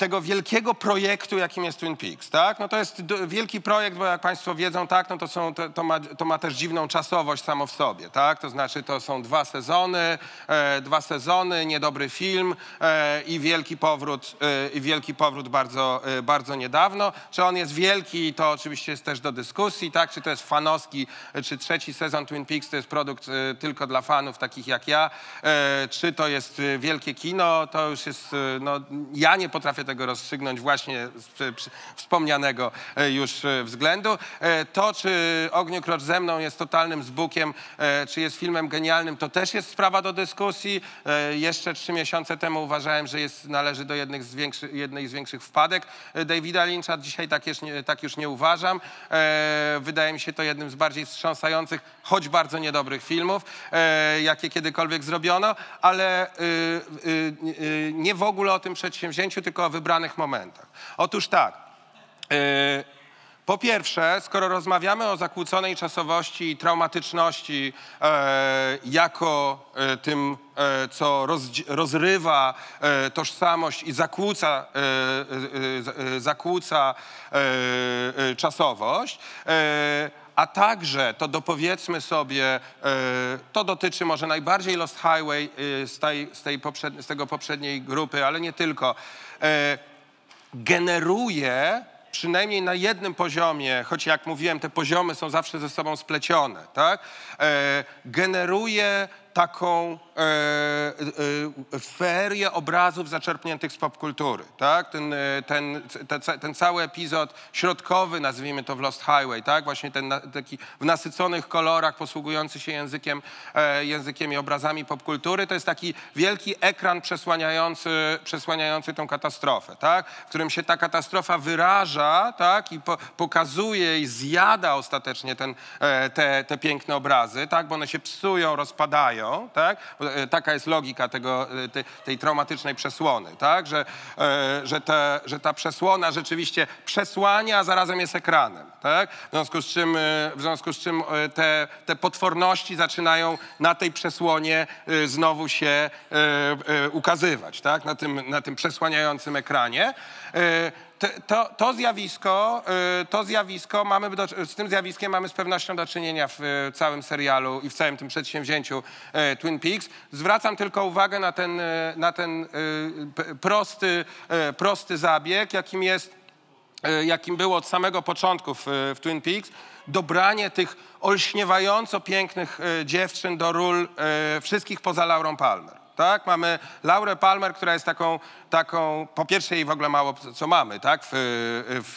tego wielkiego projektu, jakim jest Twin Peaks, tak? No to jest wielki projekt, bo jak Państwo wiedzą, tak, no to, są, to, to, ma, to ma też dziwną czasowość samo w sobie, tak? To znaczy to są dwa sezony, e, dwa sezony, niedobry film e, i wielki powrót, e, i wielki powrót bardzo, e, bardzo niedawno. Czy on jest wielki, to oczywiście jest też do dyskusji, tak? Czy to jest fanowski, czy trzeci sezon Twin Peaks to jest produkt e, tylko dla fanów takich jak ja, e, czy to jest wielkie kino, to już jest, no ja nie potrafię tego rozstrzygnąć właśnie z wspomnianego e, już e, względu. E, To, czy Ogniu Krocz ze mną jest totalnym zbukiem, czy jest filmem genialnym, to też jest sprawa do dyskusji. Jeszcze trzy miesiące temu uważałem, że jest, należy do jednych z jednej z większych wpadek Davida Lyncha. Dzisiaj tak już nie, tak już nie uważam. Wydaje mi się to jednym z bardziej wstrząsających, choć bardzo niedobrych filmów, jakie kiedykolwiek zrobiono, ale nie w ogóle o tym przedsięwzięciu, tylko o wybranych momentach. Otóż tak. y, po pierwsze, skoro rozmawiamy o zakłóconej czasowości i traumatyczności e, jako e, tym, e, co rozrywa tożsamość i zakłóca, zakłóca czasowość, a także to dopowiedzmy sobie, e, to dotyczy może najbardziej Lost Highway e, z, tej, z, tej poprzed, z tego poprzedniej grupy, ale nie tylko, e, generuje przynajmniej na jednym poziomie, choć jak mówiłem, te poziomy są zawsze ze sobą splecione, tak? Generuje taką e, e, ferię obrazów zaczerpniętych z popkultury, tak? Ten, e, ten, ten cały epizod środkowy, nazwijmy to w Lost Highway, tak? Właśnie ten taki w nasyconych kolorach, posługujący się językiem, e, językiem i obrazami popkultury, to jest taki wielki ekran przesłaniający, przesłaniający tą katastrofę, tak? W którym się ta katastrofa wyraża, tak? I po, pokazuje i zjada ostatecznie ten, e, te, te piękne obrazy, tak? Bo one się psują, rozpadają, tak? Bo, e, Taka jest logika tego, e, te, tej traumatycznej przesłony, tak? Że, e, że, te, że ta przesłona rzeczywiście przesłania, a zarazem jest ekranem, tak? W związku z czym, w związku z czym te, te potworności zaczynają na tej przesłonie znowu się ukazywać, tak? Na tym, na tym przesłaniającym ekranie. To, to zjawisko, y, to zjawisko mamy do, z tym zjawiskiem mamy z pewnością do czynienia w y, całym serialu i w całym tym przedsięwzięciu y, Twin Peaks. Zwracam tylko uwagę na ten, na ten prosty, prosty zabieg, jakim jest jakim było od samego początku w, w Twin Peaks, dobranie tych olśniewająco pięknych dziewczyn do ról wszystkich poza Laurą Palmer. Tak? Mamy Laurę Palmer, która jest taką, taką, po pierwsze jej w ogóle mało co mamy, tak, w, w,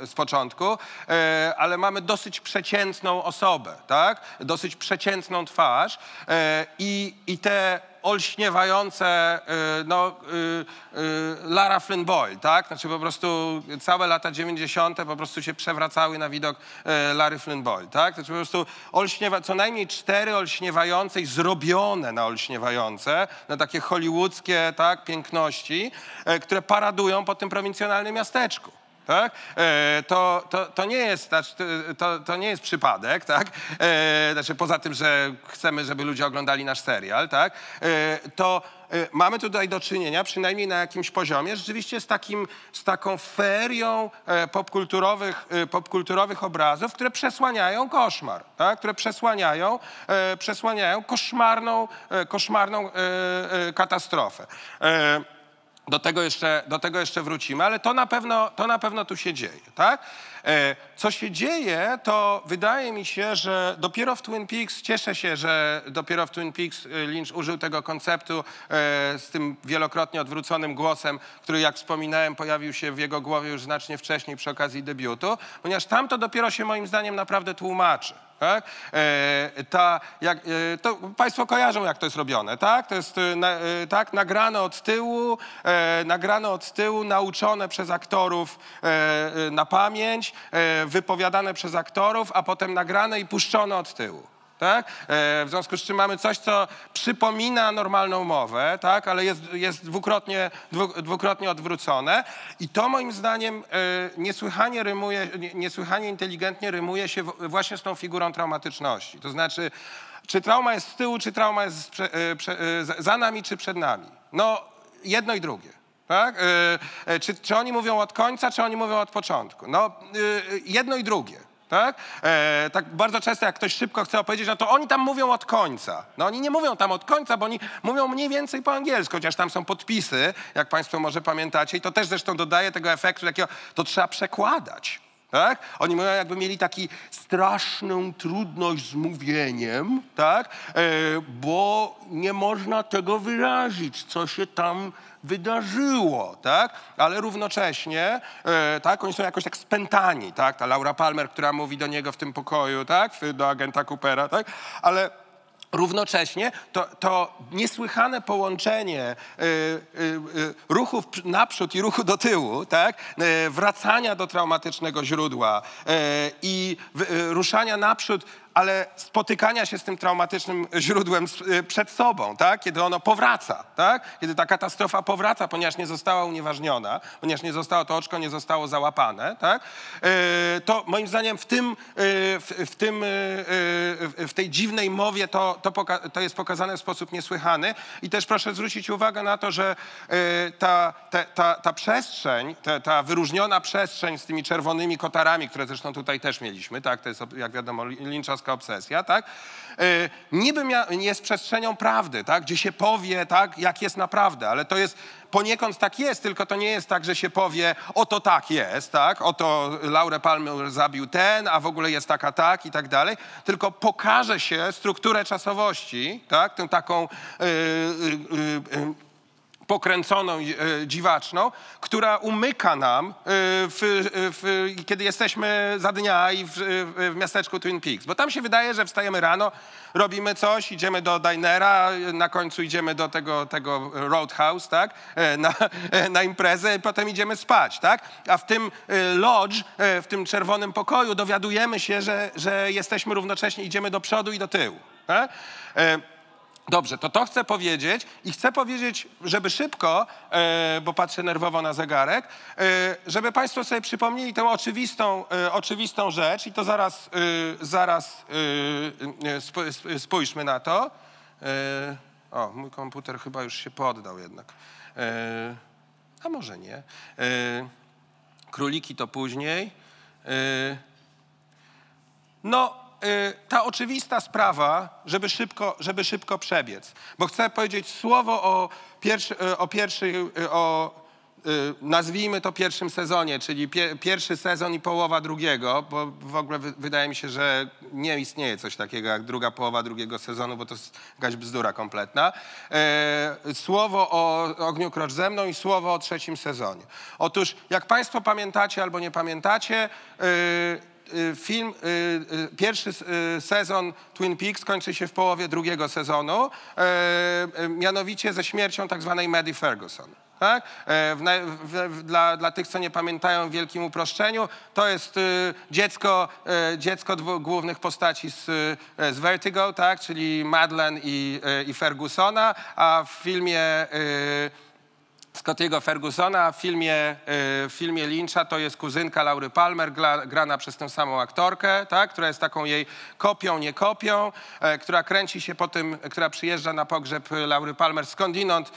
w, z początku, e, ale mamy dosyć przeciętną osobę, tak, dosyć przeciętną twarz e, i, i te olśniewające, y, no, y, y, Lara Flynn Boyle, tak? Znaczy po prostu całe lata 90. po prostu się przewracały na widok Lary Flynn Boyle, tak? Znaczy po prostu olśniewa, co najmniej cztery olśniewające i zrobione na olśniewające, na takie hollywoodzkie, tak, piękności, które paradują po tym prowincjonalnym miasteczku. Tak? E, to, to, to, nie jest, znaczy, to, to nie jest przypadek, tak? E, znaczy, poza tym, że chcemy, żeby ludzie oglądali nasz serial, tak? E, to mamy tutaj do czynienia, przynajmniej na jakimś poziomie, rzeczywiście z, takim, z taką ferią popkulturowych, popkulturowych obrazów, które przesłaniają koszmar, tak? które przesłaniają, przesłaniają koszmarną, koszmarną katastrofę. Do tego, jeszcze, do tego jeszcze wrócimy, ale to na pewno, to na pewno tu się dzieje, tak? E, co się dzieje, to wydaje mi się, że dopiero w Twin Peaks, cieszę się, że dopiero w Twin Peaks e, Lynch użył tego konceptu e, z tym wielokrotnie odwróconym głosem, który jak wspominałem pojawił się w jego głowie już znacznie wcześniej przy okazji debiutu, ponieważ tam to dopiero się moim zdaniem naprawdę tłumaczy. Tak? E, ta, jak, e, to Państwo kojarzą, jak to jest robione, tak? To jest e, na, tak, nagrane od tyłu, nagrane od tyłu, nauczone przez aktorów na pamięć, wypowiadane przez aktorów, a potem nagrane i puszczone od tyłu. Tak? E, w związku z czym mamy coś, co przypomina normalną mowę, tak? ale jest, jest dwukrotnie, dwu, dwukrotnie odwrócone. I to moim zdaniem e, niesłychanie rymuje, nie- niesłychanie inteligentnie rymuje się właśnie z tą figurą traumatyczności. To znaczy, czy trauma jest z tyłu, czy trauma jest e, za- nami, czy przed nami. No, jedno i drugie. Tak? Czy, czy oni mówią od końca, czy oni mówią od początku? No, jedno i drugie. Tak? E, tak bardzo często, jak ktoś szybko chce opowiedzieć, no to oni tam mówią od końca. No oni nie mówią tam od końca, bo oni mówią mniej więcej po angielsku, chociaż tam są podpisy, jak Państwo może pamiętacie, i to też zresztą dodaje tego efektu takiego, to trzeba przekładać. Tak? Oni mówią, jakby mieli taki straszną trudność z mówieniem, tak? E, bo nie można tego wyrazić, co się tam wydarzyło, tak? Ale równocześnie, e, tak, oni są jakoś tak spętani, tak? Ta Laura Palmer, która mówi do niego w tym pokoju, tak? Do agenta Coopera, tak? Ale równocześnie to, to niesłychane połączenie y, y, y, ruchów pr- naprzód i ruchu do tyłu, tak? Y, wracania do traumatycznego źródła y, i y, ruszania naprzód ale spotykania się z tym traumatycznym źródłem y, przed sobą, tak? kiedy ono powraca, tak? kiedy ta katastrofa powraca, ponieważ nie została unieważniona, ponieważ nie zostało to oczko, nie zostało załapane, tak? Y, to moim zdaniem w tym, y, w, tym, w tej dziwnej mowie to, to, to jest pokazane w sposób niesłychany i też proszę zwrócić uwagę na to, że ta, ta, ta, ta przestrzeń, ta, ta wyróżniona przestrzeń z tymi czerwonymi kotarami, które zresztą tutaj też mieliśmy, tak, to jest jak wiadomo obsesja, tak, y, niby jest przestrzenią prawdy, tak, gdzie się powie, tak, jak jest naprawdę, ale to jest poniekąd tak jest, tylko to nie jest tak, że się powie, oto tak jest, tak, oto Laurę Palmer zabił ten, a w ogóle jest taka tak i tak dalej, tylko pokaże się strukturę czasowości, tak, tę taką y, y, y, y, pokręconą, e, dziwaczną, która umyka nam, e, w, w, kiedy jesteśmy za dnia i w, w miasteczku Twin Peaks. Bo tam się wydaje, że wstajemy rano, robimy coś, idziemy do dinera, na końcu idziemy do tego, tego roadhouse, tak? E, Na, e, na imprezę i potem idziemy spać, tak? A w tym e, lodge, e, w tym czerwonym pokoju dowiadujemy się, że, że jesteśmy równocześnie, idziemy do przodu i do tyłu. Tak? Dobrze, to to chcę powiedzieć i chcę powiedzieć, żeby szybko, e, bo patrzę nerwowo na zegarek, e, żeby Państwo sobie przypomnieli tę oczywistą, e, oczywistą rzecz i to zaraz, zaraz spójrzmy na to. O, mój komputer chyba już się poddał jednak. A może nie. Króliki to później. No, ta oczywista sprawa, żeby szybko, żeby szybko przebiec. Bo chcę powiedzieć słowo o, pierwszy, y, o pierwszej, y, o y, nazwijmy to pierwszym sezonie, czyli pie, pierwszy sezon i połowa drugiego, bo w ogóle wy, wydaje mi się, że nie istnieje coś takiego jak druga połowa drugiego sezonu, bo to jest jakaś bzdura kompletna. Słowo o Ogniu Krocz ze mną i słowo o trzecim sezonie. Otóż, jak Państwo pamiętacie albo nie pamiętacie, y, y, film, y, y, pierwszy y, sezon Twin Peaks kończy się w połowie drugiego sezonu, e, e, mianowicie ze śmiercią tak zwanej Maddie Ferguson. Tak? E, W, w, dla, dla tych, co nie pamiętają w wielkim uproszczeniu, to jest y, dziecko, e, dziecko dwu, głównych postaci z, z Vertigo, tak? czyli Madeleine i, i Fergusona, a w filmie... y, Scottiego Fergusona w filmie, y, w filmie Lyncha to jest kuzynka Laury Palmer, gra, grana przez tę samą aktorkę, tak? która jest taką jej kopią, nie kopią, e, która kręci się po tym, która przyjeżdża na pogrzeb Laury Palmer skądinąd, e,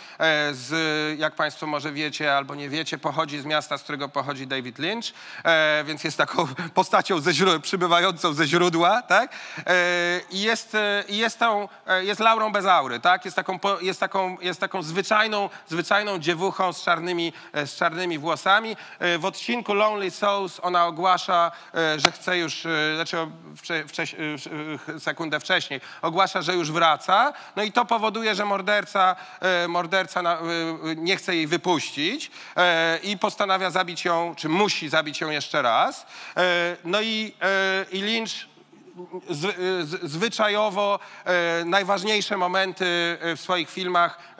z, jak Państwo może wiecie albo nie wiecie, pochodzi z miasta, z którego pochodzi David Lynch, e, więc jest taką <laughs> postacią ze źródła, przybywającą ze źródła, tak? I jest, jest, tą, jest Laurą bez aury, tak? Jest taką, jest taką, jest taką zwyczajną, zwyczajną dziewuchą z czarnymi, e, z czarnymi włosami. E, W odcinku Lonely Souls ona ogłasza, e, że chce już, znaczy wcze, wcześ, e, wsz- e, sekundę wcześniej, ogłasza, że już wraca. No i to powoduje, że morderca, morderca nie chce jej wypuścić i postanawia zabić ją, czy musi zabić ją jeszcze raz. No i, i Lynch z, z, zwyczajowo e, najważniejsze momenty e, w swoich filmach, e,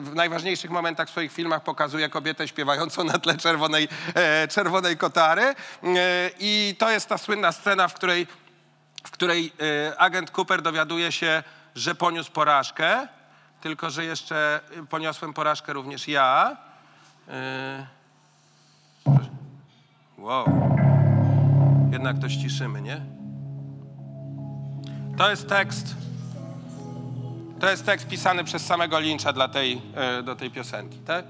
w najważniejszych momentach w swoich filmach pokazuje kobietę śpiewającą na tle czerwonej, e, czerwonej kotary. E, I to jest ta słynna scena, w której, w której e, agent Cooper dowiaduje się, że poniósł porażkę, tylko że jeszcze poniosłem porażkę również ja. Wow. Jednak to ściszymy, nie? To jest tekst. To jest tekst pisany przez samego Lyncha dla tej, e, do tej piosenki, tak?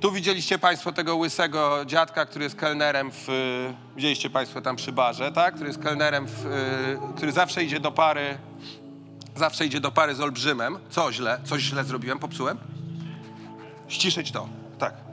Tu widzieliście Państwo tego łysego dziadka, który jest kelnerem w. e, Widzieliście Państwo tam przy barze, tak? Który jest kelnerem, w, e, który zawsze idzie do pary. Zawsze idzie do pary z olbrzymem. Co źle? Coś źle zrobiłem? Popsułem? Ściszyć to. Tak.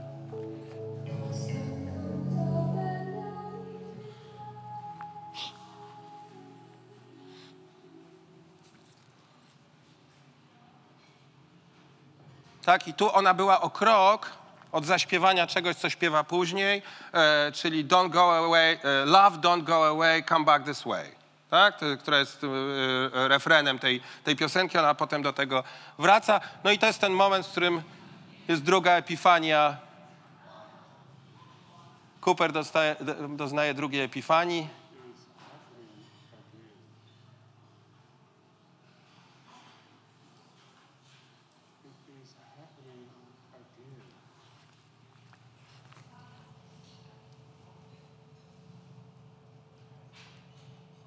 Tak, i tu ona była o krok od zaśpiewania czegoś, co śpiewa później, e, czyli Don't go away, e, Love, don't go away, come back this way. Tak, to, która jest e, e, refrenem tej, tej piosenki, ona potem do tego wraca. No i to jest ten moment, w którym jest druga epifania. Cooper dostaje, do- doznaje drugiej epifanii.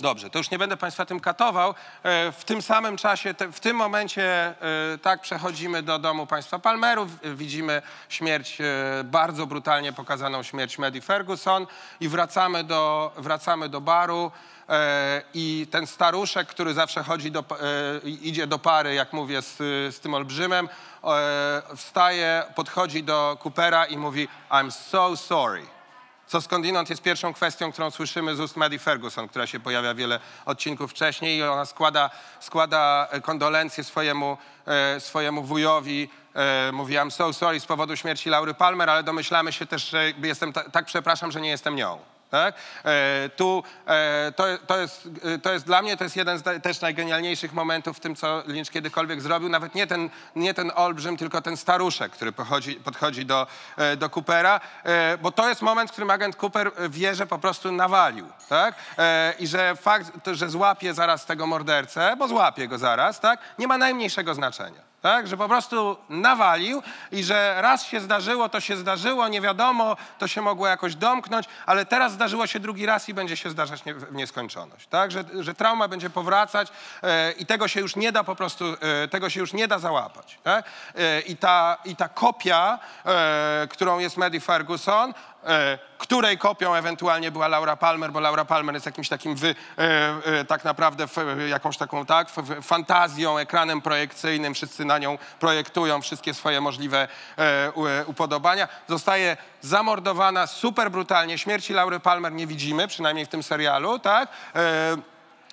Dobrze, to już nie będę Państwa tym katował. E, W tym samym czasie, w tym momencie, e, tak, przechodzimy do domu państwa Palmerów. E, Widzimy śmierć, bardzo brutalnie pokazaną śmierć Medi Ferguson i wracamy do, wracamy do baru. I ten staruszek, który zawsze chodzi do, idzie do pary, jak mówię, z, z tym olbrzymem, wstaje, podchodzi do Coopera i mówi I'm so sorry. Co skądinąd jest pierwszą kwestią, którą słyszymy z ust Maddie Ferguson, która się pojawia wiele odcinków wcześniej i ona składa, składa kondolencje swojemu, e, swojemu wujowi. E, mówi, I'm so sorry z powodu śmierci Laury Palmer, ale domyślamy się też, że jestem ta, tak przepraszam, że nie jestem nią. Tak? E, tu e, to, to, jest, e, to jest dla mnie to jest jeden z też najgenialniejszych momentów w tym, co Lynch kiedykolwiek zrobił. Nawet nie ten, nie ten olbrzym, tylko ten staruszek, który pochodzi, podchodzi do, do Coopera, bo to jest moment, w którym agent Cooper wie, że po prostu nawalił. Tak? I że fakt, że złapie zaraz tego mordercę, bo złapie go zaraz, tak? nie ma najmniejszego znaczenia. Tak, że po prostu nawalił i że raz się zdarzyło, to się zdarzyło, nie wiadomo, to się mogło jakoś domknąć, ale teraz zdarzyło się drugi raz i będzie się zdarzać nie, w nieskończoność. Tak, że, że trauma będzie powracać e, i tego się już nie da po prostu, e, tego się już nie da załapać. Tak? E, i, ta, I ta kopia, e, którą jest Maddie Ferguson, której kopią ewentualnie była Laura Palmer, bo Laura Palmer jest jakimś takim wy, e, e, tak naprawdę jakąś taką tak, fantazją, ekranem projekcyjnym, wszyscy na nią projektują wszystkie swoje możliwe e, e, upodobania. Zostaje zamordowana super brutalnie. Śmierci Laury Palmer nie widzimy, przynajmniej w tym serialu, tak?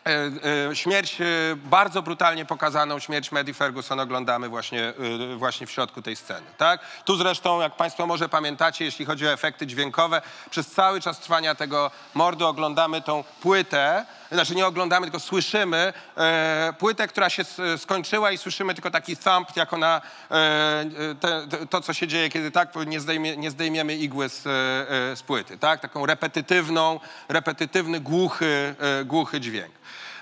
E, E, Śmierć, e, bardzo brutalnie pokazaną śmierć Maddie Ferguson oglądamy właśnie, właśnie w środku tej sceny. Tak? Tu zresztą, jak Państwo może pamiętacie, jeśli chodzi o efekty dźwiękowe, przez cały czas trwania tego mordu oglądamy tą płytę, znaczy nie oglądamy, tylko słyszymy e, płytę, która się skończyła i słyszymy tylko taki thump, jak ona, e, e, te, to co się dzieje, kiedy tak nie, zdejmie, nie zdejmiemy igły z, e, e, z płyty. Tak? Taką repetytywną, repetytywny, głuchy, e, głuchy dźwięk.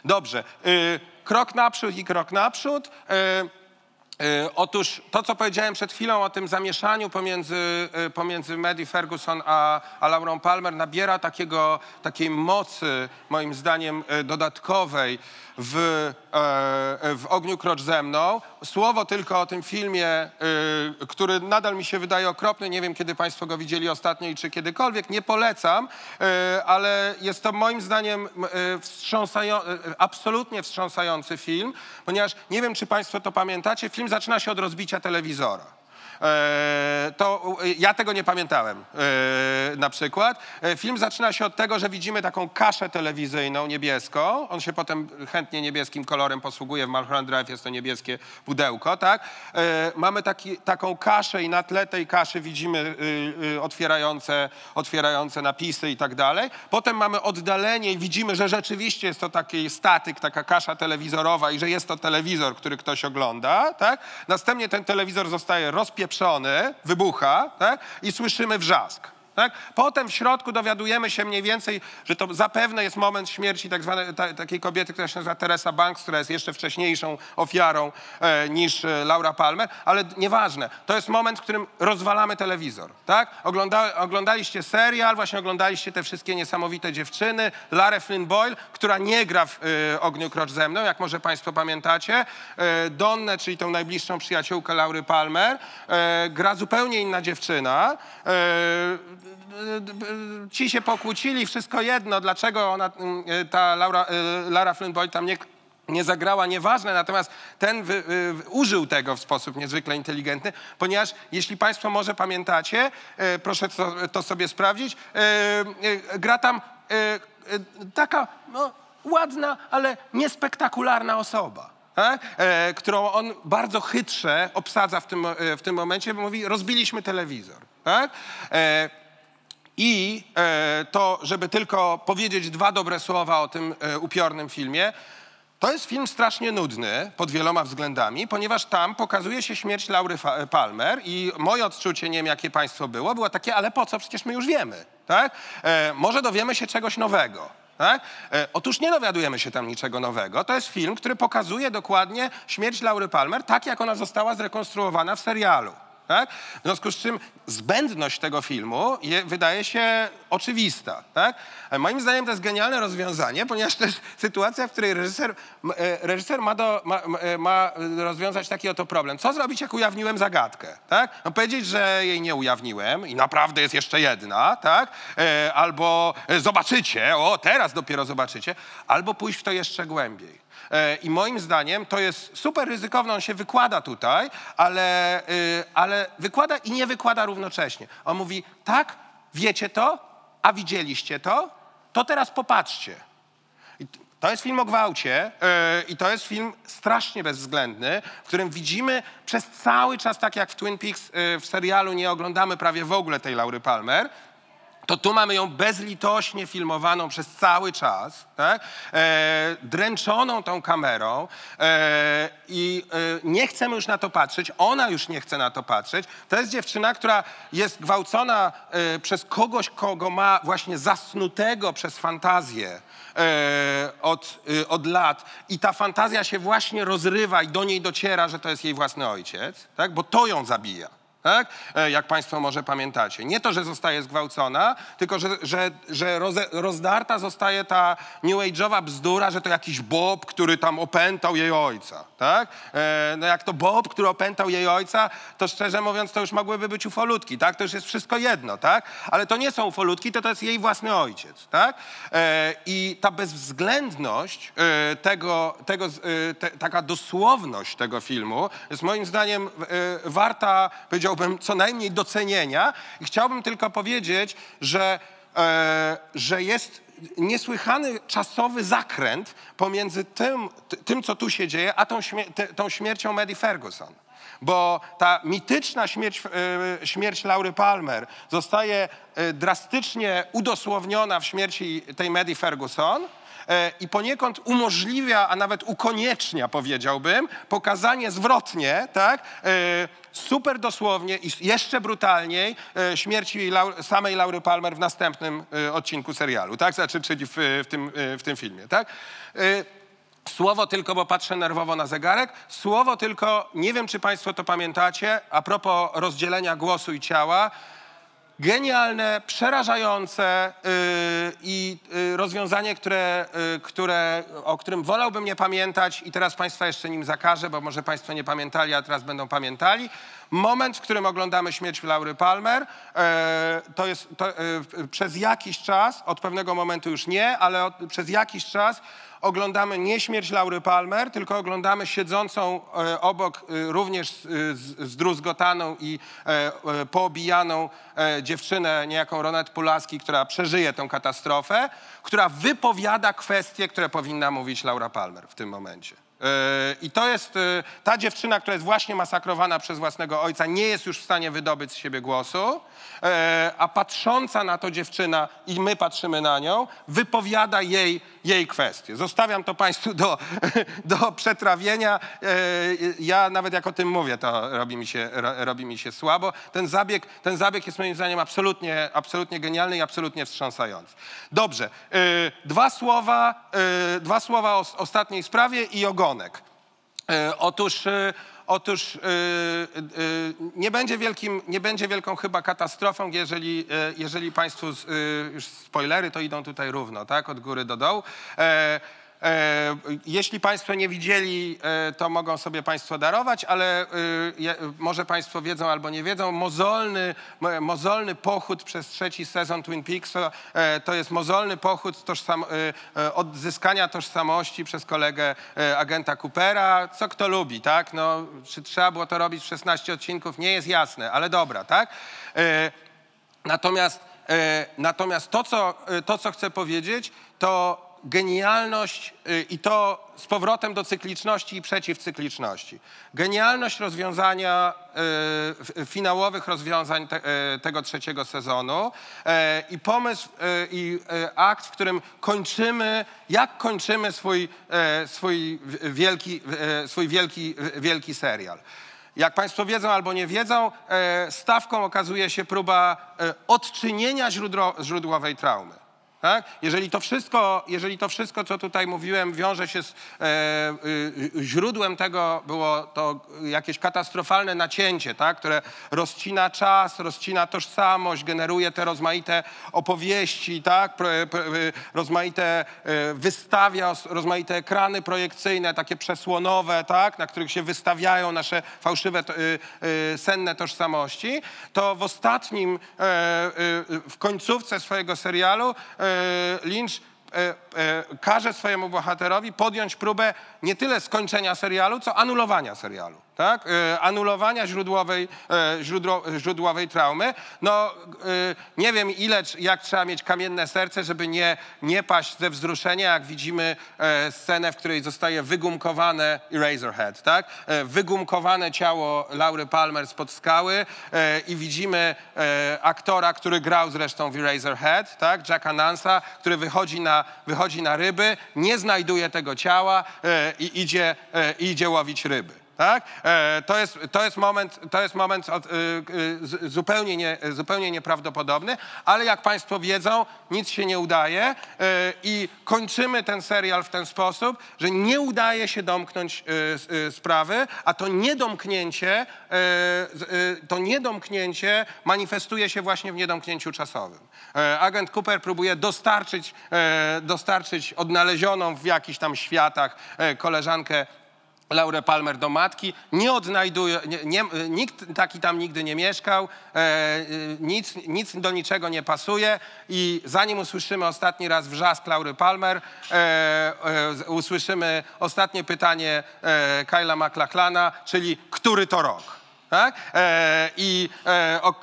Dobrze. y, Krok naprzód i krok naprzód. Y, Otóż to, co powiedziałem przed chwilą o tym zamieszaniu pomiędzy, y, pomiędzy Maddie Ferguson a, a Laurą Palmer nabiera takiego, takiej mocy, moim zdaniem, y, dodatkowej w, e, w Ogniu Krocz ze mną. Słowo tylko o tym filmie, y, który nadal mi się wydaje okropny. Nie wiem, kiedy Państwo go widzieli ostatnio i czy kiedykolwiek. Nie polecam, y, ale jest to moim zdaniem y, wstrząsają, y, absolutnie wstrząsający film, ponieważ nie wiem, czy Państwo to pamiętacie. Film zaczyna się od rozbicia telewizora. E, to e, ja tego nie pamiętałem e, na przykład. Film zaczyna się od tego, że widzimy taką kaszę telewizyjną niebieską. On się potem chętnie niebieskim kolorem posługuje. W Mulholland Drive jest to niebieskie pudełko, tak? Mamy taki, taką kaszę i na tle tej kaszy widzimy y, y, otwierające, otwierające napisy i tak dalej. Potem mamy oddalenie i widzimy, że rzeczywiście jest to taki statyk, taka kasza telewizorowa i że jest to telewizor, który ktoś ogląda, tak? Następnie ten telewizor zostaje rozpieprzony, wybucha, tak? I słyszymy wrzask. Tak? Potem w środku dowiadujemy się mniej więcej, że to zapewne jest moment śmierci tak zwanej, ta, takiej kobiety, która się nazywa Teresa Banks, która jest jeszcze wcześniejszą ofiarą e, niż e, Laura Palmer, ale nieważne. To jest moment, w którym rozwalamy telewizor. Tak? Ogląda, oglądaliście serial, właśnie oglądaliście te wszystkie niesamowite dziewczyny, Larę Flynn Boyle, która nie gra w e, Ogniu Krocz ze mną, jak może Państwo pamiętacie. E, Donnę, czyli tą najbliższą przyjaciółkę Laury Palmer, e, gra zupełnie inna dziewczyna. E, ci się pokłócili, wszystko jedno, dlaczego ona, mm, e, ta Laura, e, Lara Flynn Boyle tam nie, nie zagrała, nieważne, natomiast ten wy, y, użył tego w sposób niezwykle inteligentny, ponieważ jeśli Państwo może pamiętacie, e, proszę to, to sobie sprawdzić, e, e, gra tam e, e, taka no, ładna, ale niespektakularna osoba. tak? E, którą on bardzo chytrze obsadza w tym, e, w tym momencie, bo mówi, rozbiliśmy telewizor. Tak? I e, to, żeby tylko powiedzieć dwa dobre słowa o tym e, upiornym filmie, to jest film strasznie nudny pod wieloma względami, ponieważ tam pokazuje się śmierć Laury Palmer i moje odczucie, nie wiem jakie państwo było, było takie, ale po co? Przecież my już wiemy. Tak? E, może dowiemy się czegoś nowego. Tak? Otóż nie dowiadujemy się tam niczego nowego. To jest film, który pokazuje dokładnie śmierć Laury Palmer, tak jak ona została zrekonstruowana w serialu. Tak? W związku z czym zbędność tego filmu je, wydaje się oczywista. Tak? Ale moim zdaniem to jest genialne rozwiązanie, ponieważ to jest sytuacja, w której reżyser, e, reżyser ma, do, ma, e, ma rozwiązać taki oto problem. Co zrobić, jak ujawniłem zagadkę? Tak? No powiedzieć, że jej nie ujawniłem i naprawdę jest jeszcze jedna, tak? E, albo zobaczycie, o teraz dopiero zobaczycie, albo pójść w to jeszcze głębiej. E, I moim zdaniem to jest super ryzykowne, on się wykłada tutaj, ale, y, ale wykłada i nie wykłada równocześnie. On mówi, tak, wiecie to, a widzieliście to, to teraz popatrzcie. To jest film o gwałcie yy, i to jest film strasznie bezwzględny, w którym widzimy przez cały czas, tak jak w Twin Peaks yy, w serialu nie oglądamy prawie w ogóle tej Laury Palmer, to tu mamy ją bezlitośnie filmowaną przez cały czas, tak? e, dręczoną tą kamerą e, i e, nie chcemy już na to patrzeć, ona już nie chce na to patrzeć. To jest dziewczyna, która jest gwałcona e, przez kogoś, kogo ma właśnie zasnutego przez fantazję e, od, e, od lat i ta fantazja się właśnie rozrywa i do niej dociera, że to jest jej własny ojciec, tak? bo to ją zabija tak? E, jak Państwo może pamiętacie. Nie to, że zostaje zgwałcona, tylko że, że, że rozdarta zostaje ta new age'owa bzdura, że to jakiś Bob, który tam opętał jej ojca. Tak? E, no jak to Bob, który opętał jej ojca, to szczerze mówiąc to już mogłyby być ufolutki. Tak? To już jest wszystko jedno. Tak? Ale to nie są ufolutki, to to jest jej własny ojciec. Tak? E, I ta bezwzględność tego, tego te, taka dosłowność tego filmu jest moim zdaniem warta, powiedziałbym, co najmniej docenienia. I chciałbym tylko powiedzieć, że, e, że jest niesłychany czasowy zakręt pomiędzy tym, ty- tym co tu się dzieje, a tą, śmie- te- tą śmiercią Maddie Ferguson. Bo ta mityczna śmierć, e, śmierć Laury Palmer zostaje e, drastycznie udosłowniona w śmierci tej Maddie Ferguson, e, i poniekąd umożliwia, a nawet ukoniecznia, powiedziałbym, pokazanie zwrotnie, tak, super dosłownie i jeszcze brutalniej e, śmierci samej Laury Palmer w następnym e, odcinku serialu, tak, znaczy, czyli w, w, tym, e, w tym filmie, tak. E, Słowo tylko, bo patrzę nerwowo na zegarek. Słowo tylko, nie wiem czy Państwo to pamiętacie, a propos rozdzielenia głosu i ciała. Genialne, przerażające yy, i yy, rozwiązanie, które, yy, które, o którym wolałbym nie pamiętać i teraz Państwa jeszcze nim zakażę, bo może Państwo nie pamiętali, a teraz będą pamiętali. Moment, w którym oglądamy śmierć Laury Palmer, yy, to jest to, yy, przez jakiś czas, od pewnego momentu już nie, ale od, przez jakiś czas oglądamy nie śmierć Laury Palmer, tylko oglądamy siedzącą e, obok e, również zdruzgotaną i e, e, poobijaną dziewczynę, niejaką Ronet Pulaski, która przeżyje tę katastrofę, która wypowiada kwestie, które powinna mówić Laura Palmer w tym momencie. I to jest ta dziewczyna, która jest właśnie masakrowana przez własnego ojca, nie jest już w stanie wydobyć z siebie głosu, a patrząca na to dziewczyna i my patrzymy na nią, wypowiada jej, jej kwestie. Zostawiam to Państwu do, <laughs> do przetrawienia. E, Ja nawet jak o tym mówię, to robi mi się, ro, robi mi się słabo. Ten zabieg, ten zabieg jest moim zdaniem absolutnie, absolutnie genialny i absolutnie wstrząsający. Dobrze, e, dwa słowa, e, dwa słowa o ostatniej sprawie i ogonek. E, Otóż, e, otóż e, e, nie, będzie wielkim, nie będzie wielką chyba katastrofą, jeżeli, e, jeżeli Państwu, z- e, już spoilery to idą tutaj równo, tak, od góry do dołu. E, jeśli Państwo nie widzieli, e, to mogą sobie Państwo darować, ale e, może Państwo wiedzą albo nie wiedzą, mozolny, mo- mozolny pochód przez trzeci sezon Twin Peaks to jest mozolny pochód tożsam, odzyskania tożsamości przez kolegę agenta Coopera. Co kto lubi, tak? No, czy trzeba było to robić w 16 odcinków? Nie jest jasne, ale dobra, tak? Natomiast, natomiast to, co, to, co chcę powiedzieć, to genialność e, i to z powrotem do cykliczności i przeciwcykliczności. Genialność rozwiązania, f- finałowych rozwiązań e, tego trzeciego sezonu i pomysł i akt, w którym kończymy, jak kończymy swój, swój wielki, swój wielki, wielki serial. Jak Państwo wiedzą albo nie wiedzą, stawką okazuje się próba odczynienia źródło, źródłowej traumy. Tak? Jeżeli, to wszystko, jeżeli to wszystko, co tutaj mówiłem, wiąże się z e, y, y, źródłem tego, było to jakieś katastrofalne nacięcie, tak? które rozcina czas, rozcina tożsamość, generuje te rozmaite opowieści, tak? Pro, pro, y, rozmaite e, wystawia, rozmaite ekrany projekcyjne, takie przesłonowe, tak? na których się wystawiają nasze fałszywe, senne tożsamości, to w ostatnim, e, w końcówce swojego serialu e, Lynch e, e, każe swojemu bohaterowi podjąć próbę nie tyle skończenia serialu, co anulowania serialu. Tak? E, anulowania źródłowej, e, źródło, źródłowej traumy. No, e, nie wiem ile, jak trzeba mieć kamienne serce, żeby nie, nie paść ze wzruszenia, jak widzimy scenę, w której zostaje wygumkowane Eraserhead, tak? Wygumkowane ciało Laury Palmer spod skały i widzimy aktora, który grał zresztą w Eraserhead, tak? Jacka Nansa, który wychodzi na, wychodzi na ryby, nie znajduje tego ciała i idzie, idzie łowić ryby. Tak? E, to, jest, to jest moment, to jest moment od, y, y, zupełnie, nie, zupełnie nieprawdopodobny, ale jak Państwo wiedzą, nic się nie udaje e, i kończymy ten serial w ten sposób, że nie udaje się domknąć y, sprawy, a to niedomknięcie, e, to niedomknięcie manifestuje się właśnie w niedomknięciu czasowym. Agent Cooper próbuje dostarczyć, dostarczyć odnalezioną w jakichś tam światach koleżankę Laurę Palmer do matki, nie odnajduje, nie, nie, nikt taki tam nigdy nie mieszkał, e, e, nic, nic do niczego nie pasuje. I zanim usłyszymy ostatni raz wrzask Laury Palmer, e, e, usłyszymy ostatnie pytanie e, Kyla McLachlana, czyli który to rok? Tak? E, I e, o, e,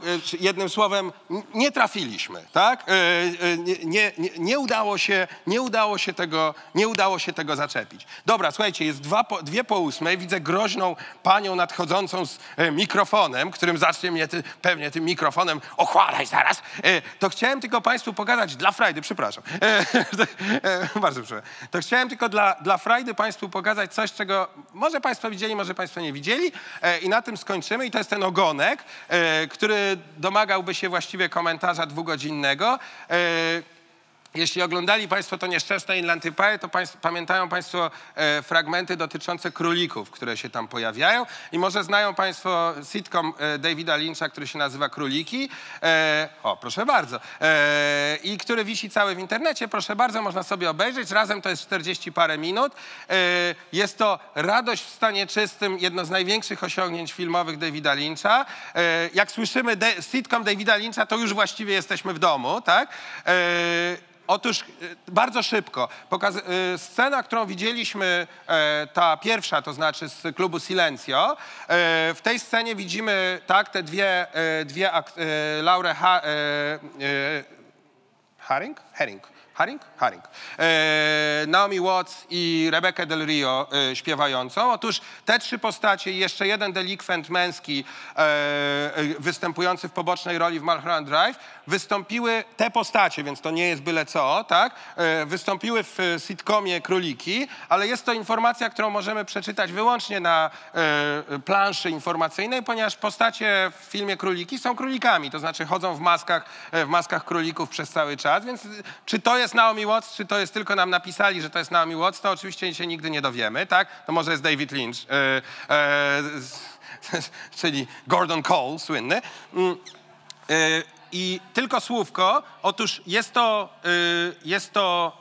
jednym słowem nie trafiliśmy, tak? E, e, nie, nie, nie- udało się, nie, udało się tego, nie udało się tego zaczepić. Dobra, słuchajcie, jest dwa po, dwie po ósmej, widzę groźną panią nadchodzącą z e, mikrofonem, którym zacznie mnie ty, pewnie tym mikrofonem ochładać zaraz. To chciałem tylko Państwu pokazać dla frajdy, przepraszam. <laughs> Bardzo przepraszam. To chciałem tylko dla, dla frajdy Państwu pokazać coś, czego może Państwo widzieli, może Państwo nie widzieli i na tym skończymy. I to jest ten ogonek, e, który domagałby się właściwie komentarza dwugodzinnego. Jeśli oglądali Państwo to nieszczęsne Inland Empire, to państw, pamiętają Państwo e, fragmenty dotyczące królików, które się tam pojawiają. I może znają Państwo sitcom e, Davida Lyncha, który się nazywa Króliki. E, o, proszę bardzo. E, I który wisi cały w internecie. Proszę bardzo, można sobie obejrzeć. Razem to jest 40 parę minut. E, jest to radość w stanie czystym, jedno z największych osiągnięć filmowych Davida Lyncha. E, jak słyszymy de- sitcom Davida Lyncha, to już właściwie jesteśmy w domu, tak? E, Otóż e, bardzo szybko. E, scena, którą widzieliśmy, e, ta pierwsza, to znaczy z klubu Silencio. e, W tej scenie widzimy tak, te dwie, e, dwie Laurę ha- Haring? Haring? Haring. E, Naomi Watts i Rebecca Del Rio śpiewającą. Otóż te trzy postacie i jeszcze jeden delikwent męski występujący w pobocznej roli w Mulholland Drive wystąpiły, te postacie, więc to nie jest byle co, tak? E, wystąpiły w e, sitcomie Króliki, ale jest to informacja, którą możemy przeczytać wyłącznie na e, planszy informacyjnej, ponieważ postacie w filmie Króliki są królikami, to znaczy chodzą w maskach, w maskach królików przez cały czas, więc czy to jest Naomi Watts, czy to jest tylko nam napisali, że to jest Naomi Watts, to oczywiście się nigdy nie dowiemy, tak? To może jest David Lynch, <laughs> czyli Gordon Cole, słynny. Mm. I tylko słówko. Otóż jest to, e, jest to,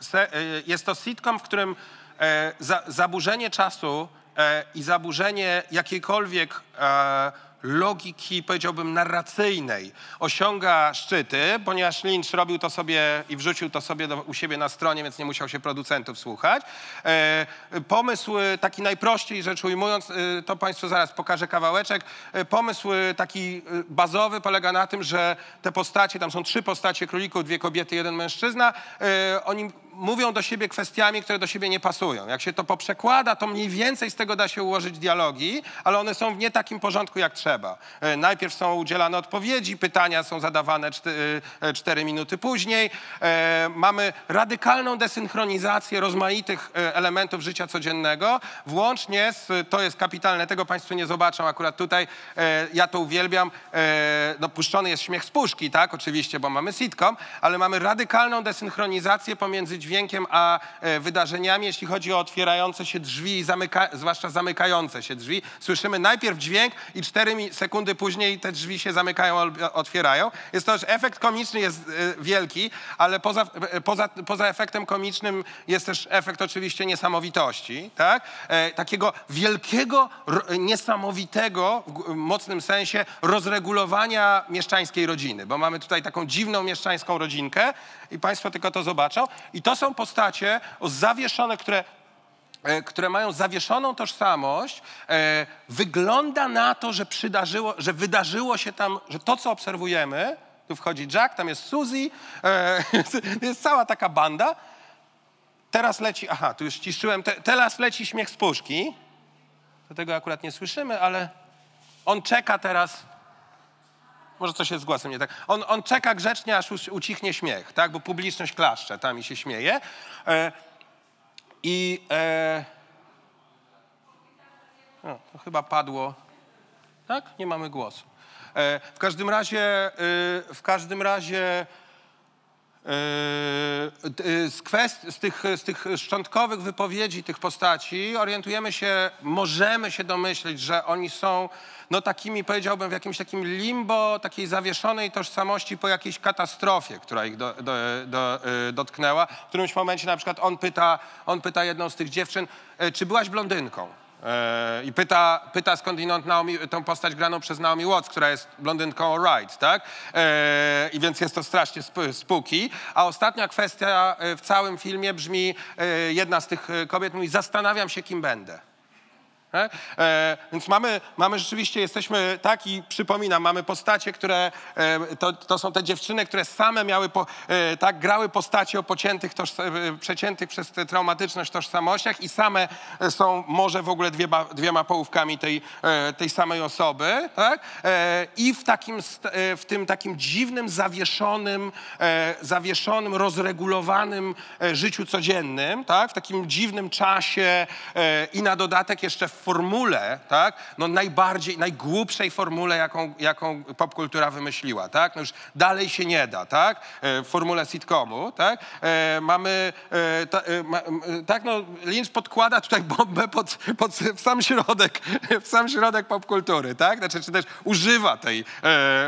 se, e, jest to sitcom, w którym e, za, zaburzenie czasu e, i zaburzenie jakiejkolwiek e, logiki, powiedziałbym, narracyjnej osiąga szczyty, ponieważ Lynch robił to sobie i wrzucił to sobie do, u siebie na stronie, więc nie musiał się producentów słuchać. E, pomysł e, taki najprościej rzecz ujmując, e, to Państwu zaraz pokażę kawałeczek. E, pomysł e, taki bazowy polega na tym, że te postacie, tam są trzy postacie królików, dwie kobiety, jeden mężczyzna, e, oni mówią do siebie kwestiami, które do siebie nie pasują. Jak się to poprzekłada, to mniej więcej z tego da się ułożyć dialogi, ale one są w nie takim porządku, jak trzeba. E, Najpierw są udzielane odpowiedzi, pytania są zadawane e, cztery minuty później. E, Mamy radykalną desynchronizację rozmaitych elementów życia codziennego, włącznie z, to jest kapitalne, tego Państwo nie zobaczą akurat tutaj, ja to uwielbiam, no puszczony jest śmiech z puszki, tak, oczywiście, bo mamy sitcom, ale mamy radykalną desynchronizację pomiędzy dźwiękiem a e, wydarzeniami, jeśli chodzi o otwierające się drzwi, zamyka, zwłaszcza zamykające się drzwi. Słyszymy najpierw dźwięk i cztery sekundy później te drzwi się zamykają, otwierają. Jest to, że efekt komiczny jest e, wielki, ale poza, e, poza, poza efektem komicznym jest też efekt oczywiście niesamowitości, tak? Takiego wielkiego, niesamowitego, w mocnym sensie rozregulowania mieszczańskiej rodziny, bo mamy tutaj taką dziwną mieszczańską rodzinkę i Państwo tylko to zobaczą. I to są postacie zawieszone, które e, które mają zawieszoną tożsamość, e, wygląda na to, że przydarzyło, że wydarzyło się tam, że to, co obserwujemy, tu wchodzi Jack, tam jest Suzy, e, <laughs> jest cała taka banda. Teraz leci, aha, tu już ściszyłem, te, teraz leci śmiech z puszki. Tego akurat nie słyszymy, ale on czeka teraz, może coś jest z głosem nie tak. On, on czeka grzecznie, aż ucichnie śmiech, tak? Bo publiczność klaszcze tam i się śmieje. E, I e, to chyba padło. Tak? Nie mamy głosu. E, w każdym razie, e, w każdym razie z, kwest, z, tych, z tych szczątkowych wypowiedzi tych postaci orientujemy się, możemy się domyśleć, że oni są no takimi, powiedziałbym, w jakimś takim limbo, takiej zawieszonej tożsamości po jakiejś katastrofie, która ich do, do, do, e, dotknęła. W którymś momencie na przykład on pyta, on pyta jedną z tych dziewczyn, e, czy byłaś blondynką? E, I pyta, pyta skądinąd Naomi, tą postać graną przez Naomi Watts, która jest blondynką alright, tak? E, I więc jest to strasznie sp- spooky. A ostatnia kwestia e, w całym filmie brzmi, jedna z tych kobiet mówi, zastanawiam się, kim będę. Tak? E, więc mamy, mamy rzeczywiście, jesteśmy tak i przypominam, mamy postacie, które, e, to, to są te dziewczyny, które same miały, po, e, tak, grały postacie o pociętych, toż, e, przeciętych przez traumatyczność tożsamościach i same e, są może w ogóle dwiema, dwiema połówkami tej, e, tej samej osoby, tak? E, I w, takim, e, w tym takim dziwnym, zawieszonym, e, zawieszonym, rozregulowanym e, życiu codziennym, tak? W takim dziwnym czasie e, i na dodatek jeszcze w formule, tak? No najbardziej, najgłupszej formule, jaką, jaką popkultura wymyśliła, tak? No już dalej się nie da, tak? E, formule sitcomu, tak? E, Mamy, e, ta, e, ma, tak no, Lynch podkłada tutaj bombę pod, pod, w sam środek, w sam środek popkultury, tak? Znaczy, czy też używa tej,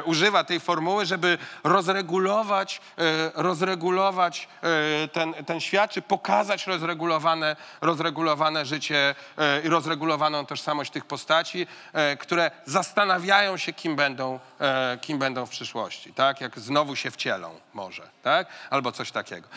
używa tej formuły, żeby rozregulować, rozregulować ten, ten świat, czy pokazać rozregulowane, rozregulowane życie i rozregulowaną tożsamość tych postaci, e, które zastanawiają się, kim będą, e, kim będą w przyszłości, tak? Jak znowu się wcielą może, tak? Albo coś takiego.